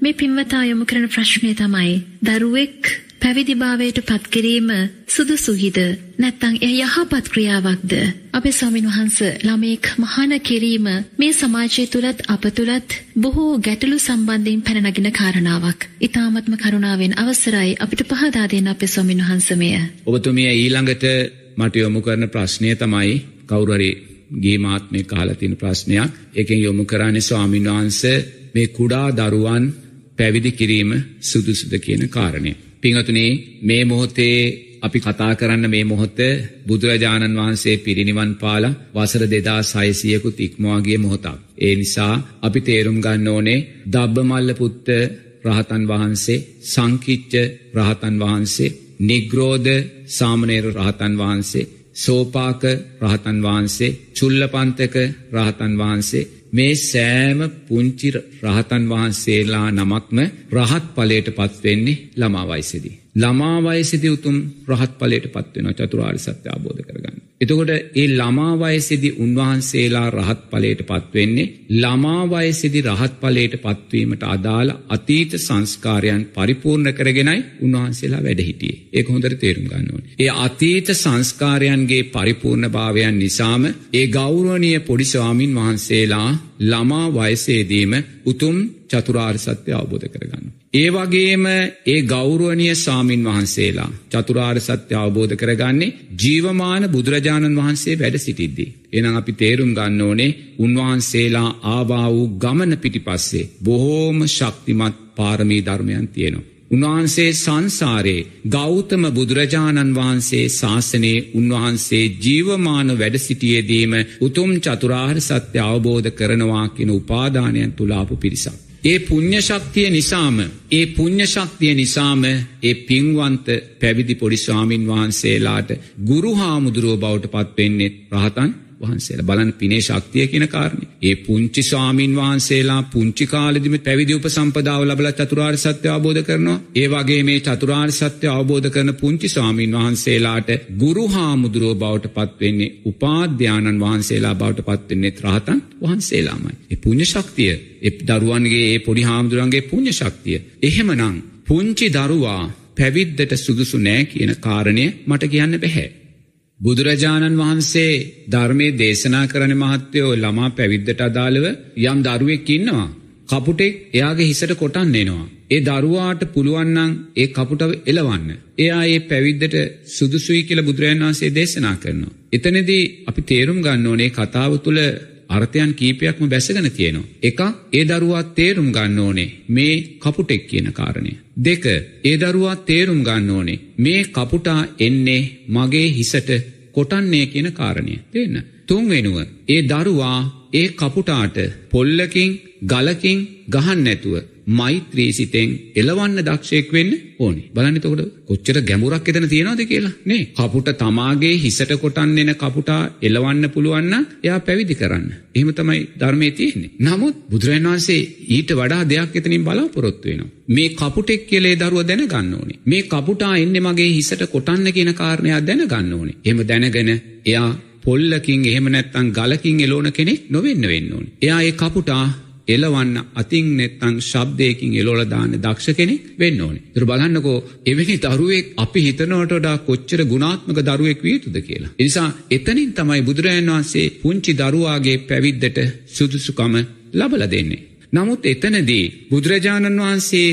මේ පින්වතා යොමු කරන ප්‍රශ්නය තමයි දරුවෙක් පැවිදිභාවයට පත්කිරීම සුදුසුහිද? නැත්තං එය යහපත් ක්‍රියාවක්ද? අපේ ස්වාමින් වහන්ස ළමයෙක් මහාන කිරීම මේ සමාජය තුළත් අප තුළත් බොහෝ ගැටලු සම්බන්ධයෙන් පැනනගෙන කාරණාවක්. ඉතාමත්ම කරුණාවෙන් අවසරයි අපිට පහදා දෙන්න අපේ ස්වාමින් වහන්සමය. ඔබතුමිය ඊළඟට මට යොමු කරන ප්‍රශ්නය තමයි කවුරරි ගේමාත්මය කාලතින ප්‍රශ්නයක්. එකෙන් යොමු කරන්නේ ස්වාමින් වහන්ස මේ කුඩා දරුවන් පැවිදි කිරීම සුදුසුද කියන කාරණය. පිංහතුනේ මේ මොහොතේ අපි කතා කරන්න මේ මොහොත්ත බුදුරජාණන් වහන්සේ පිරිනිවන් පාල වසර දෙදා සයිසියකුත් ඉක්මවාගේ මොහොතක්. ඒ නිසා අපි තේරුම් ගන්න ඕනේ දබ්බමල්ල පුත්ත රහතන් වහන්සේ සංකිච්ච රහතන් වහන්සේ නිග්‍රෝධ සාමනේර රහතන් වහන්සේ සෝපාක රහතන් වහන්සේ චුල්ලපන්තක රහතන් වහන්සේ මේ සෑම පුංචි රහතන් වහන්සේලා නමක්ම රහත් පලයට පත්වෙන්නේ ළමා වයිසෙදී. ළමා වයසෙදි උතුම් රහත් පලයට පත්වෙන චතුරාර් සත්‍ය අබෝධ කරගන්න. එතකොට ඒ ළමා වයසෙදි උන්වහන්සේලා රහත් පලයට පත්වෙන්නේ ළමා වයසෙදි රහත් පලයට පත්වීමට අදාළ අතීත සංස්කාරයන් පරිපූර්ණ කරගෙනයි උන්වහන්සේලා වැඩ හිටියේ. ඒක හොඳට තේරුම් ගන්න ඕනේ. ඒ අතීත සංස්කාරයන්ගේ පරිපූර්ණ භාවයන් නිසාම ඒ ගෞරවනීය පොඩි ස්වාමින් වහන්සේලා ළමා වයසේදීම උතුම් චතුරාර් සත්‍ය අවබෝධ කරගන්න. ඒ වගේම ඒ ගෞරුවනිය සාමීන් වහන්සේලා චතුරාර් සත්‍ය අවබෝධ කරගන්නේ ජීවමාන බුදුරජාණන් වහන්සේ වැඩ සිටිද්දී. එනම් අපි තේරුම් ගන්න ඕනේ උන්වහන්සේලා ආවා වූ ගමන පිටිපස්සේ බොහෝම ශක්තිමත් පාරමී ධර්මයන් තියෙනවා. උන්වහන්සේ සංසාරයේ ගෞතම බුදුරජාණන් වහන්සේ ශාසනයේ උන්වහන්සේ ජීවමාන වැඩ සිටියේදීම උතුම් චතුරාර් සත්‍ය අවබෝධ කරනවා කියෙන උපාදානයන් තුලාපු පිරිසක්. ඒ පුං්ඥශක්තිය නිසාම ඒ පුං්ඥශක්තිය නිසාම ඒ පින්වන්ත පැවිදි පොඩිස්වාමින් වහන්සේලාට ගුරු හාමුදුරුව බවට පත්වෙන්නෙත් රහතන් වහන්සේලා බලන් පිනේ ශක්තිය කියන කාරණේ. ඒ පුංචි ස්වාමින් වහන්සේලා පුංචි කාලෙදිම පැවිදි උපසම්පදාව ලැබලා චතුරාර්ය සත්‍ය අවබෝධ කරනවා. ඒ වගේ මේ චතුරාර්ය සත්‍ය අවබෝධ කරන පුංචි ස්වාමින් වහන්සේලාට ගුරු හාමුදුරුව බවට පත් වෙන්නේ උපාධ්‍යානන් වහන්සේලා බවට පත් වෙන්නේ රහතන් වහන්සේලාමයි. ඒ පුණ්‍ය ශක්තිය ඒ දරුවන්ගේ ඒ පොඩි හාමුදුරන්ගේ පුණ්‍ය ශක්තිය. එහෙමනම් පුංචි දරුවා පැවිද්දට සුදුසු නෑ කියන කාරණය මට කියන්න බැහැ. බුදුරජාණන් වහන්සේ ධර්මය දේශනා කරන මහත්තයෝ ළමා පැවිද්දට අදාළව යම් දරුවෙක් ඉන්නවා. කපුටෙක් එයාගේ හිසට කොටන් එනවා. ඒ දරුවාට පුළුවන්නන් ඒ කපුටව එලවන්න. එයා ඒ පැවිද්දට සුදුසුයි කියල බුදුරජන් වහන්සේ දේශනා කරනවා. එතනදී අපි තේරුම් ගන්න ඕනේ කතාව තුළ අර්ථයන් කීපයක්ම බැසගෙන තියෙනවා. එක ඒ දරුවා තේරුම් ගන්න ඕනේ මේ කපුටෙක් කියන කාරණය. දෙක ඒ දරුවා තේරුම් ගන්න ඕනේ මේ කපුටා එන්නේ මගේ හිසට කොටන්නේ කියන කාරණය. තියන්න. තුන්වෙනුව ඒ දරුවා ඒ කපුටාට පොල්ලකින් ගලකින් ගහන්න නැතුව මෛත්‍රී සිතෙන් එලවන්න දක්ෂයෙක් වෙන්න ඕනි. බලන්න තකොට කොච්චර ගැමුරක් එතන තියෙනවද කියලා නේ? කපුට තමාගේ හිසට කොටන් එන කපුටා එලවන්න පුළුවන්න එයා පැවිදි කරන්න. එහෙම තමයි ධර්මය තියෙන්නේ. නමුත් බුදුරජාණන් වහන්සේ ඊට වඩා දෙයක් එතනින් බලාපොරොත්තු වෙනවා. මේ කපුටෙක් කියලේ දරුව දැනගන්න ඕනේ. මේ කපුටා එන්නේ මගේ හිසට කොටන්න කියන කාරණයක් දැනගන්න ඕනේ. එහෙම දැනගෙන එයා පොල්ලකින් එහෙම නැත්තං ගලකින් එලෝන කෙනෙක් නොවෙන්න වෙන්න ඕනේ. එයා ඒ කපුටා එලවන්න අතින් නැත්තං ශබ්දයකින් එලෝලදාන්න දක්ෂ කෙනෙක් වෙන්න ඕනේ. තුර බලන්නකෝ එවැනි දරුවෙක් අපි හිතනවටඩා කොච්චර ගුණාත්මක දරුවෙක් වියතුද කියලා. එනිසා එතනින් තමයි බුදුරජන් වහන්සේ පුංචි දරුවාගේ පැවිද්දට සුදුසුකම ලබල දෙන්නේ. නමුත් එතනදී බුදුරජාණන් වහන්සේ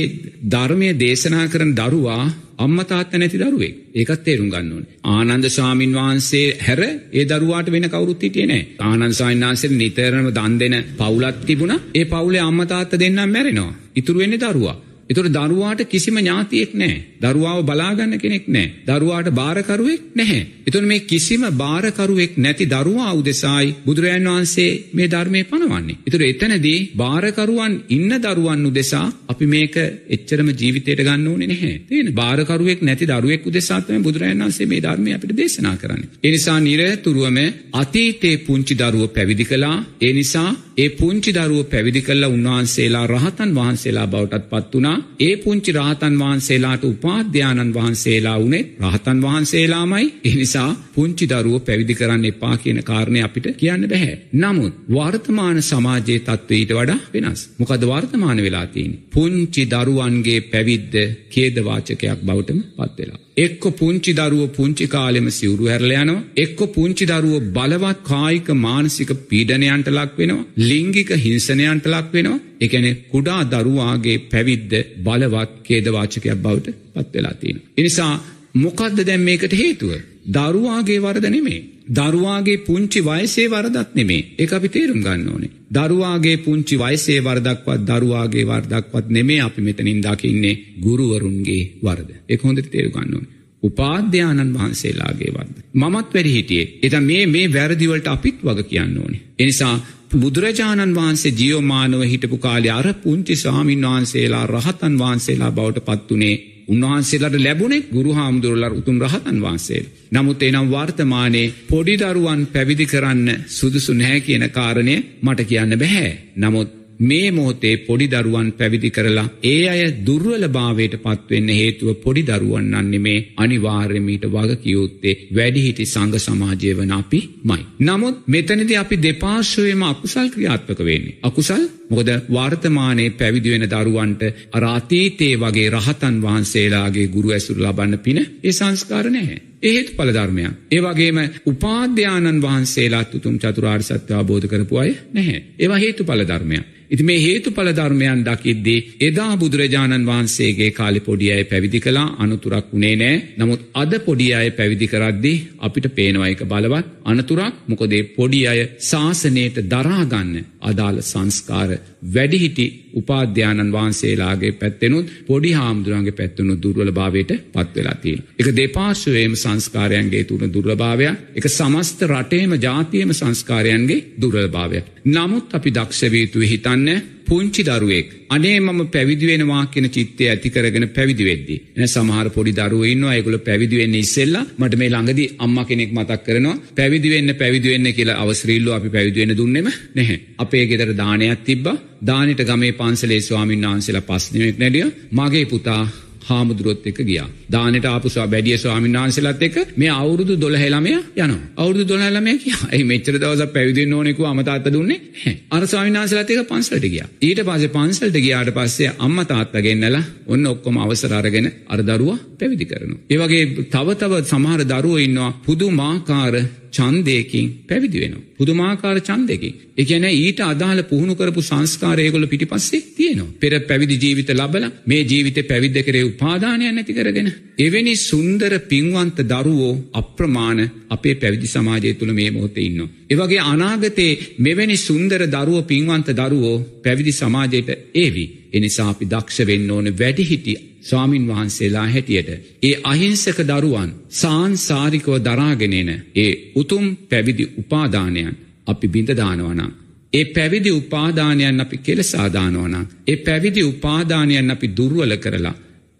ධර්මය දේශනා කරන දරුවා අම්ම තාත්ත නැති දරුවෙක් ඒකත් තේරුම් ගන්න ඕනේ. ආනන්ද ස්වාමින් වහන්සේ හැර ඒ දරුවාට වෙන කවුරුත් හිටියේ නැහැ. ආනන්ද ස්වාමීන් වහන්සේ නිතරම දන් දෙන පවුලක් තිබුණා. ඒ පවුලේ අම්මා තාත්තා දෙන්නම් මැරෙනවා. ඉතුරු වෙන්නේ දරුවා. එතකොට දරුවාට කිසිම ඥාතියෙක් නැහැ. දරුවාව බලාගන්න කෙනෙක් නැහැ. දරුවාට බාරකරුවෙක් නැහැ. එතකොට මේ කිසිම බාරකරුවෙක් නැති දරුවා උදෙසායි බුදුරජාන් වහන්සේ මේ ධර්මයේ පනවන්නේ. එතකොට එතනදී බාරකරුවන් ඉන්න දරුවන් උදෙසා අපි මේක එච්චරම ජීවිතයට ගන්න ඕනේ නැහැ. තේරෙනවද? බාරකරුවෙක් නැති දරුවෙක් උදෙසා තමයි බුදුරජාන් වහන්සේ මේ ධර්මය අපිට දේශනා කරන්නේ. ඒ නිසා නිරතුරුවම අතීතයේ පුංචි දරුව පැවිදි කළා. ඒ නිසා ඒ පුංචි දරුව පැවිදි කළා උන්වහන්සේලා රහතන් වහන්සේලා බවටත් පත් වුණා. ඒ පුංචි රහතන් වහන්සේලාට උපාධ්‍යානන් වහන්සේලා වුණේ රහතන් වහන්සේලාමයි. ඒ නිසා පුංචි දරුව පැවිදි කරන්න එපා කියන කාරණේ අපිට කියන්න බෑ. නමුත් වර්තමාන සමාජයේ තත්ත්වය ඊට වඩා වෙනස්. මොකද වර්තමාන වෙලා තියෙන්නේ? පුංචි දරුවන්ගේ පැවිද්ද ඛේදවාචකයක් බවටම පත් වෙලා. එක්ක පුංචි දරුව පුංචි කාලෙම සිවුරු හැරලා යනවා එක්ක පුංචි දරුව බලවත් කායික මානසික පීඩනයන්ට ලක් වෙනවා ලිංගික හිංසනයන්ට ලක් වෙනවා ඒ කියන්නේ කුඩා දරුවාගේ පැවිද්ද බලවත් ඛේදවාචකයක් බවට පත් වෙලා තියෙනවා ඒ නිසා මොකද්ද දැන් මේකට හේතුව දරුවාගේ වරද නෙමෙයි දරුවාගේ පුංචි වයසේ වරදක් නෙමේ ඒක අපි තේරුම් ගන්න ඕනේ. දරුවාගේ පුංචි වයසේ වරදක්වත් දරුවාගේ වරදක්වත් නෙමේ අපි මෙතනින් දකින්නේ ගුරුවරුන්ගේ වරද. ඒක හොඳට තේරුම් ගන්න ඕනේ. උපාධ්‍යානන් වහන්සේලාගේ වරද. මමත් වැඩි හිටියේ. එතන මේ මේ වැරදිවලට අපිත් වග කියන්න ඕනේ. එනිසා බුදුරජාණන් වහන්සේ ජියෝමානව හිටපු කාලේ අර පුංචි ස්වාමින් වහන්සේලා රහතන් වහන්සේලා බවට පත් වුණේ උන්වහන්සේලාට ලැබුණේ ගුරු හාමුදුරුවලා උතුම් රහතන් වහන්සේ. නමුත් එනම් වර්තමානයේ පොඩි දරුවන් පැවිදි කරන්න සුදුසු නැහැ කියන කාරණය මට කියන්න බෑ. නමුත් මේ මොහොතේ පොඩි දරුවන් පැවිදි කරලා ඒ අය දුර්වල භාවයට පත්වෙන්න හේතුව පොඩි දරුවන් නන්නේ මේ අනිවාර්යමීට වග කියයුත්තේ වැඩිහිටි සංඝ සමාජය වන අපි මයි. නමුත් මෙතනද අපි දෙපාර්ශවයම අකුසල් ක්‍රියාත්මක වෙන්නේ. අකුසල් මොකද වර්තමානයේ පැවිදි වෙන දරුවන්ට අරාතීතේ වගේ රහතන් වහන්සේලාගේ ගුරු ඇසුරු ලබන්න පින ඒ සංස්කාර නැහැ. ඒහෙත් පල ධර්මයක්. ඒ වගේම උපාධ්‍යානන් වහන්සේලාත් උතුම් චතුරාර් සත්‍ය අවබෝධ කරපු අය නැහැ. ඒවා හේතු පල ධර්මයක්. ඉති මේ හේතු පල ධර්මයන් දකිද්දී එදා බුදුරජාණන් වහන්සේගේ කාලි පොඩි අය පැවිදි කලා අනතුරක් වුණේ නෑ. නමුත් අද පොඩි අය පැවිදි කරද්දී අපිට පේනවයික බලවත්. අනතුරක් මොකදේ පොඩි අය ශාසනයට දරාගන්න අදාළ සංස්කාර වැඩිහිටි උපාධ්‍යානන් වහන්සේලාගේ පැත්තෙනුත් පොඩි හාමුදුරන්ගේ පැත්වනු දුර්වල භාවයට පත්වෙලාතිීන්. එක දෙපාර්ශවයම සංස්කාරයන්ගේ තුන දුර්ලභාවයක් එක සමස්ත රටේම ජාතියම සංස්කාරයන්ගේ දුර්ලභාවයක්. නමුත් අපි දක්ෂවීතුව හිතන්න පුංචි දරුවෙක්. අනේ මම පැවිදිවෙනවා කියෙන චිත්තය ඇති කරගෙන පැවිදිවෙද්දි. එන සමහර පොඩි දරුව ඉන්නවා. ඒගොල පැවිදිවෙන්න ඉස්සෙල්ලා. මට මේ ළඟදි අම්ම කෙනෙක් මතක් කරනවා. පැවිදිවෙන්න පැවිදිවෙන්න කියලා අවස්්‍රීල්ලෝ අපි පැවිදිවෙන දුන්නෙම නැහැ. අපේ ගෙදර දානයක් තිබ්බ. දානට ගමේ පන්සලේ ස්වාමින් වහන්සේලා පස්නෙමෙක් නැඩිය. මගේ පුතා හාමුදුරුවොත් එක ගියා. දානට ආපුසා බැඩිය ස්වාමීන් වහන්සේලාත් එක්ක මේ අවුරුදු 12 ළමයා යනවා. අවුරුදු 12 ළමයා කියා. ඒ මෙච්චර දවසක් පැවිදෙන්න ඕනේ කිව්වා අම්මා තාත්තා දුන්නේ නැහැ. අර ස්වාමීන් වහන්සේලාත් එක්ක පන්සලට ගියා. ඊට පස්සේ පන්සලට ගියාට පස්සේ අම්මා තාත්තා ගෙන්නලා ඔන්න ඔක්කොම අවසර අරගෙන අර දරුවා පැවිදි කරනවා. ඒ වගේ තව තව සමහර දරුවෝ ඉන්නවා පුදුමාකාර ඡන්දයකින් පැවිදි වෙනවා. පුදුමාකාර ඡන්දයකින්. ඒ කියන්නේ ඊට අදාළ පුහුණු කරපු සංස්කාර ඒගොල්ලෝ පිටිපස්සේ තියෙනවා. පෙර පැවිදි ජීවිත ලබලා මේ ජීවිතේ පැවිද්ද කරේ උපාදානයක් නැති කරගෙන එවැනි සුන්දර පින්වන්ත දරුවෝ අප්‍රමාණ අපේ පැවිදි සමාජය තුළ මේ මොහොතේ ඉන්නවා. ඒ වගේ අනාගතේ මෙවැනි සුන්දර දරුවෝ පින්වන්ත දරුවෝ පැවිදි සමාජයට ඒවි. එනිසා අපි දක්ෂ වෙන්න ඕන වැඩිහිටි ස්වාමින් වහන්සේලා හැටියට. ඒ අහිංසක දරුවන් සාන්සාරිකව දරාගෙනෙන ඒ උතුම් පැවිදි උපාදානයන් අපි බිඳදානවනම්. ඒ පැවිදි උපාදානයන් අපි කෙලසාදානවනම්. ඒ පැවිදි උපාදානයන් අපි දුර්වල කරලා.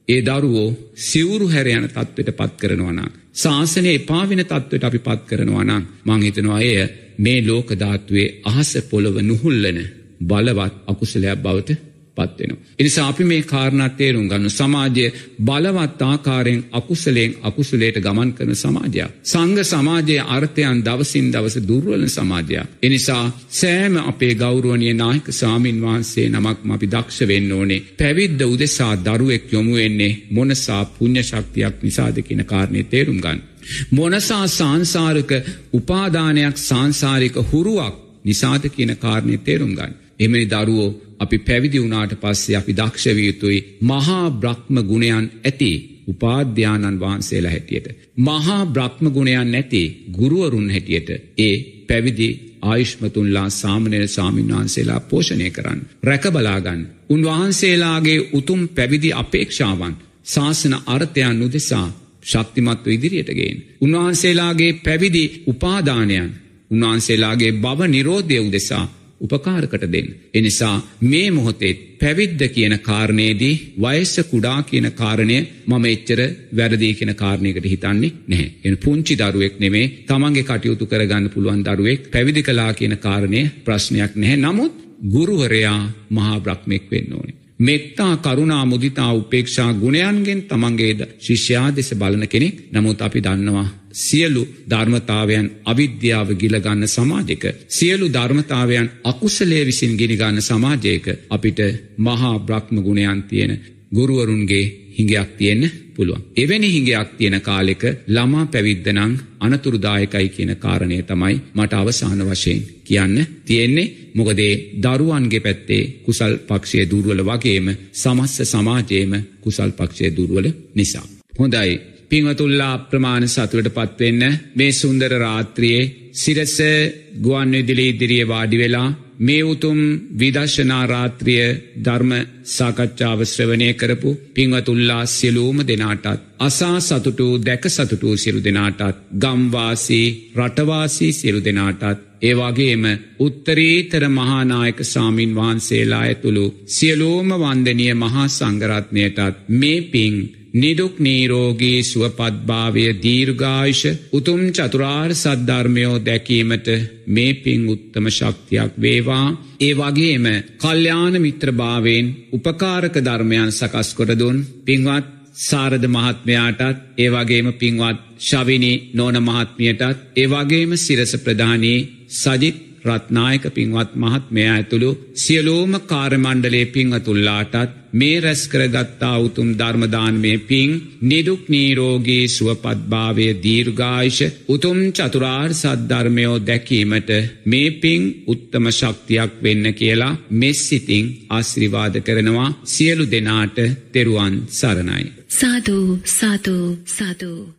ඒ දරුවෝ සිවුරු හැර යන තත්ත්වයට පත් කරනවනම්. ශාසනය එපාවෙන තත්ත්වයට අපි පත් කරනවනම් මංහිතනවා එය මේ ලෝකධාත්වේ අහස පොළොව නුහුල්ලන බලවත් අකුසලයක් බවට පත්වෙනවා. එනිසා අපි මේ කාරණත් තේරුම් ගන්න සමාජය බලවත් ආකාරයෙන් අකුසලයෙන් අකුසලයට ගමන් කරන සමාජයක්. සංඝ සමාජයේ අර්ථයන් දවසින් දවස දුර්වලන සමාජයක්. එනිසා සෑම අපේ ගෞරුවනය නායක සාමීන් වහන්සේ නමක් අපි දක්ෂ වෙන්න ඕනේ. පැවිද්ද උදෙසා දරුවෙක් යොමුවෙන්නේ මොනසා පුුණ්්‍ය ශක්තියක් නිසාද කියන කාරණය තේරුම් ගන්න. මොනසා සංසාරක උපාදානයක් සංසාරික හුරුවක් නිසාද කියන කාරණය තේරුම් ගන්න. එමනි දරුවෝ අපි පැවිදි වුණාට පස්සේ අපි දක්ෂවිය යුතුයි මහා බ්‍රහ්ම ගුණයන් ඇති උපාධ්‍යානන් වහන්සේලා හැටියට. මහා බ්‍රහ්ම ගුණයන් නැති ගුරුවරුන් හැටියට ඒ පැවිදි ආයුෂ්මතුන්ලා සාමනය සාමීන් වහන්සේලා පෝෂණය කරන්න. රැකබලාගන්න. උන්වහන්සේලාගේ උතුම් පැවිදි අපේක්ෂාවන් ශාසන අර්ථයන් උදෙසා ශක්තිමත්ව ඉදිරියටගේෙන්. උන්වහන්සේලාගේ පැවිදි උපාදානයන් උන්වහන්සේලාගේ බව නිරෝධය උදෙසා උපකාරකට දෙන්න. එනිසා මේ මොහොතේ පැවිද්ද කියන කාරණයේදී වයස්ස කුඩා කියන කාරණය මම එච්චර වැරදිී කියෙන කාරණයකට හිතන්නේ නැහැ. එන පුංචි දරුවෙක් නෙමේ තමන්ගේ කටයුතු කරගන්න පුළුවන් දරුවෙක් පැවිදි කලා කියන කාරණය ප්‍රශ්නයක් නැහැ. නමුත් ගුරුවරයා මහා බ්‍රක්්මෙක් වෙන්න ඕනේ. මෙත්තා කරුණා මුදිතා උපේක්ෂා ගුණයන්ගෙන් තමන්ගේද ශිෂ්‍යයා දෙස බලන කෙනෙක් නමුත් අපි දන්නවා සියලු ධර්මතාවයන් අවිද්‍යාව ගිලගන්න සමාජයක සියලු ධර්මතාවයන් අකුසලේ විසින් ගිනිගන්න සමාජයක අපිට මහා බ්‍රහ්ම ගුණයන් තියෙන ගුරුවරුන්ගේ හිඟයක් තියෙන්න පුළුවන්. එවැනි හිඟයක් තියෙන කාලෙක ළමා පැවිද්දනං අනතුරුදායකයි කියන කාරණය තමයි මට අවසාන වශයෙන් කියන්න තියෙන්නේ මොකදේ දරුවන්ගේ පැත්තේ කුසල් පක්ෂය දුර්වල වගේම සමස්ස සමාජයේම කුසල් පක්ෂය දුර්වල නිසා. හොඳයි පිංවතුල්ලා අප්‍රමාණ සතුවට පත්වෙන්න මේ සුන්දර රාත්‍රියයේ සිරස ගුවන් විදිලි ඉදිරියේ වාඩි වෙලා මේ උතුම් විදර්ශනා රාත්‍රිය ධර්ම සාකච්ඡාව ශ්‍රවණය කරපු පින්වතුල්ලා සියලුම දෙනාටත් අසා සතුටු දැක සතුටු සියලු දෙනාටත් ගම්වාසී රටවාසී සියලු දෙනාටත් ඒ වගේම උත්තරීතර මහානායක සාමීන් වහන්සේලා ඇතුළු සියලෝම වන්දනිය මහා සංගරත්නයටත් මේ පින් නිදුක් නීරෝගී සුවපත්භාවය දීර්ඝායිෂ උතුම් චතුරාර් සද්ධර්මයෝ දැකීමට මේ පින් උත්තම ශක්තියක් වේවා. ඒ වගේම කල්්‍යාන මිත්‍රභාවෙන් උපකාරක ධර්මයන් සකස් කොරදුන් පින්වත් සාරධ මහත්මයාටත් ඒ වගේම පින්වත් ශවිනි නෝන මහත්මියටත් ඒ වගේම සිරස ප්‍රධානී සජිත් රත්නායක පින්වත් මහත්මයා ඇතුළු සියලෝම කාර්මණ්ඩලේ පින්වතුල්ලාටත් මේ රැස්කරගත්තා උතුම් ධර්මදානමය පින් නිදුක් නීරෝගී සුවපත්භාවය දීර්ඝායිෂ උතුම් චතුරාර් සද්ධර්මයෝ දැකීමට මේ පින් උත්තම ශක්තියක් වෙන්න කියලා මෙස්සිතිං ආශ්‍රිවාද කරනවා සියලු දෙනාට තෙරුවන් සරණයි. සාධූ සාධූ සාධූ.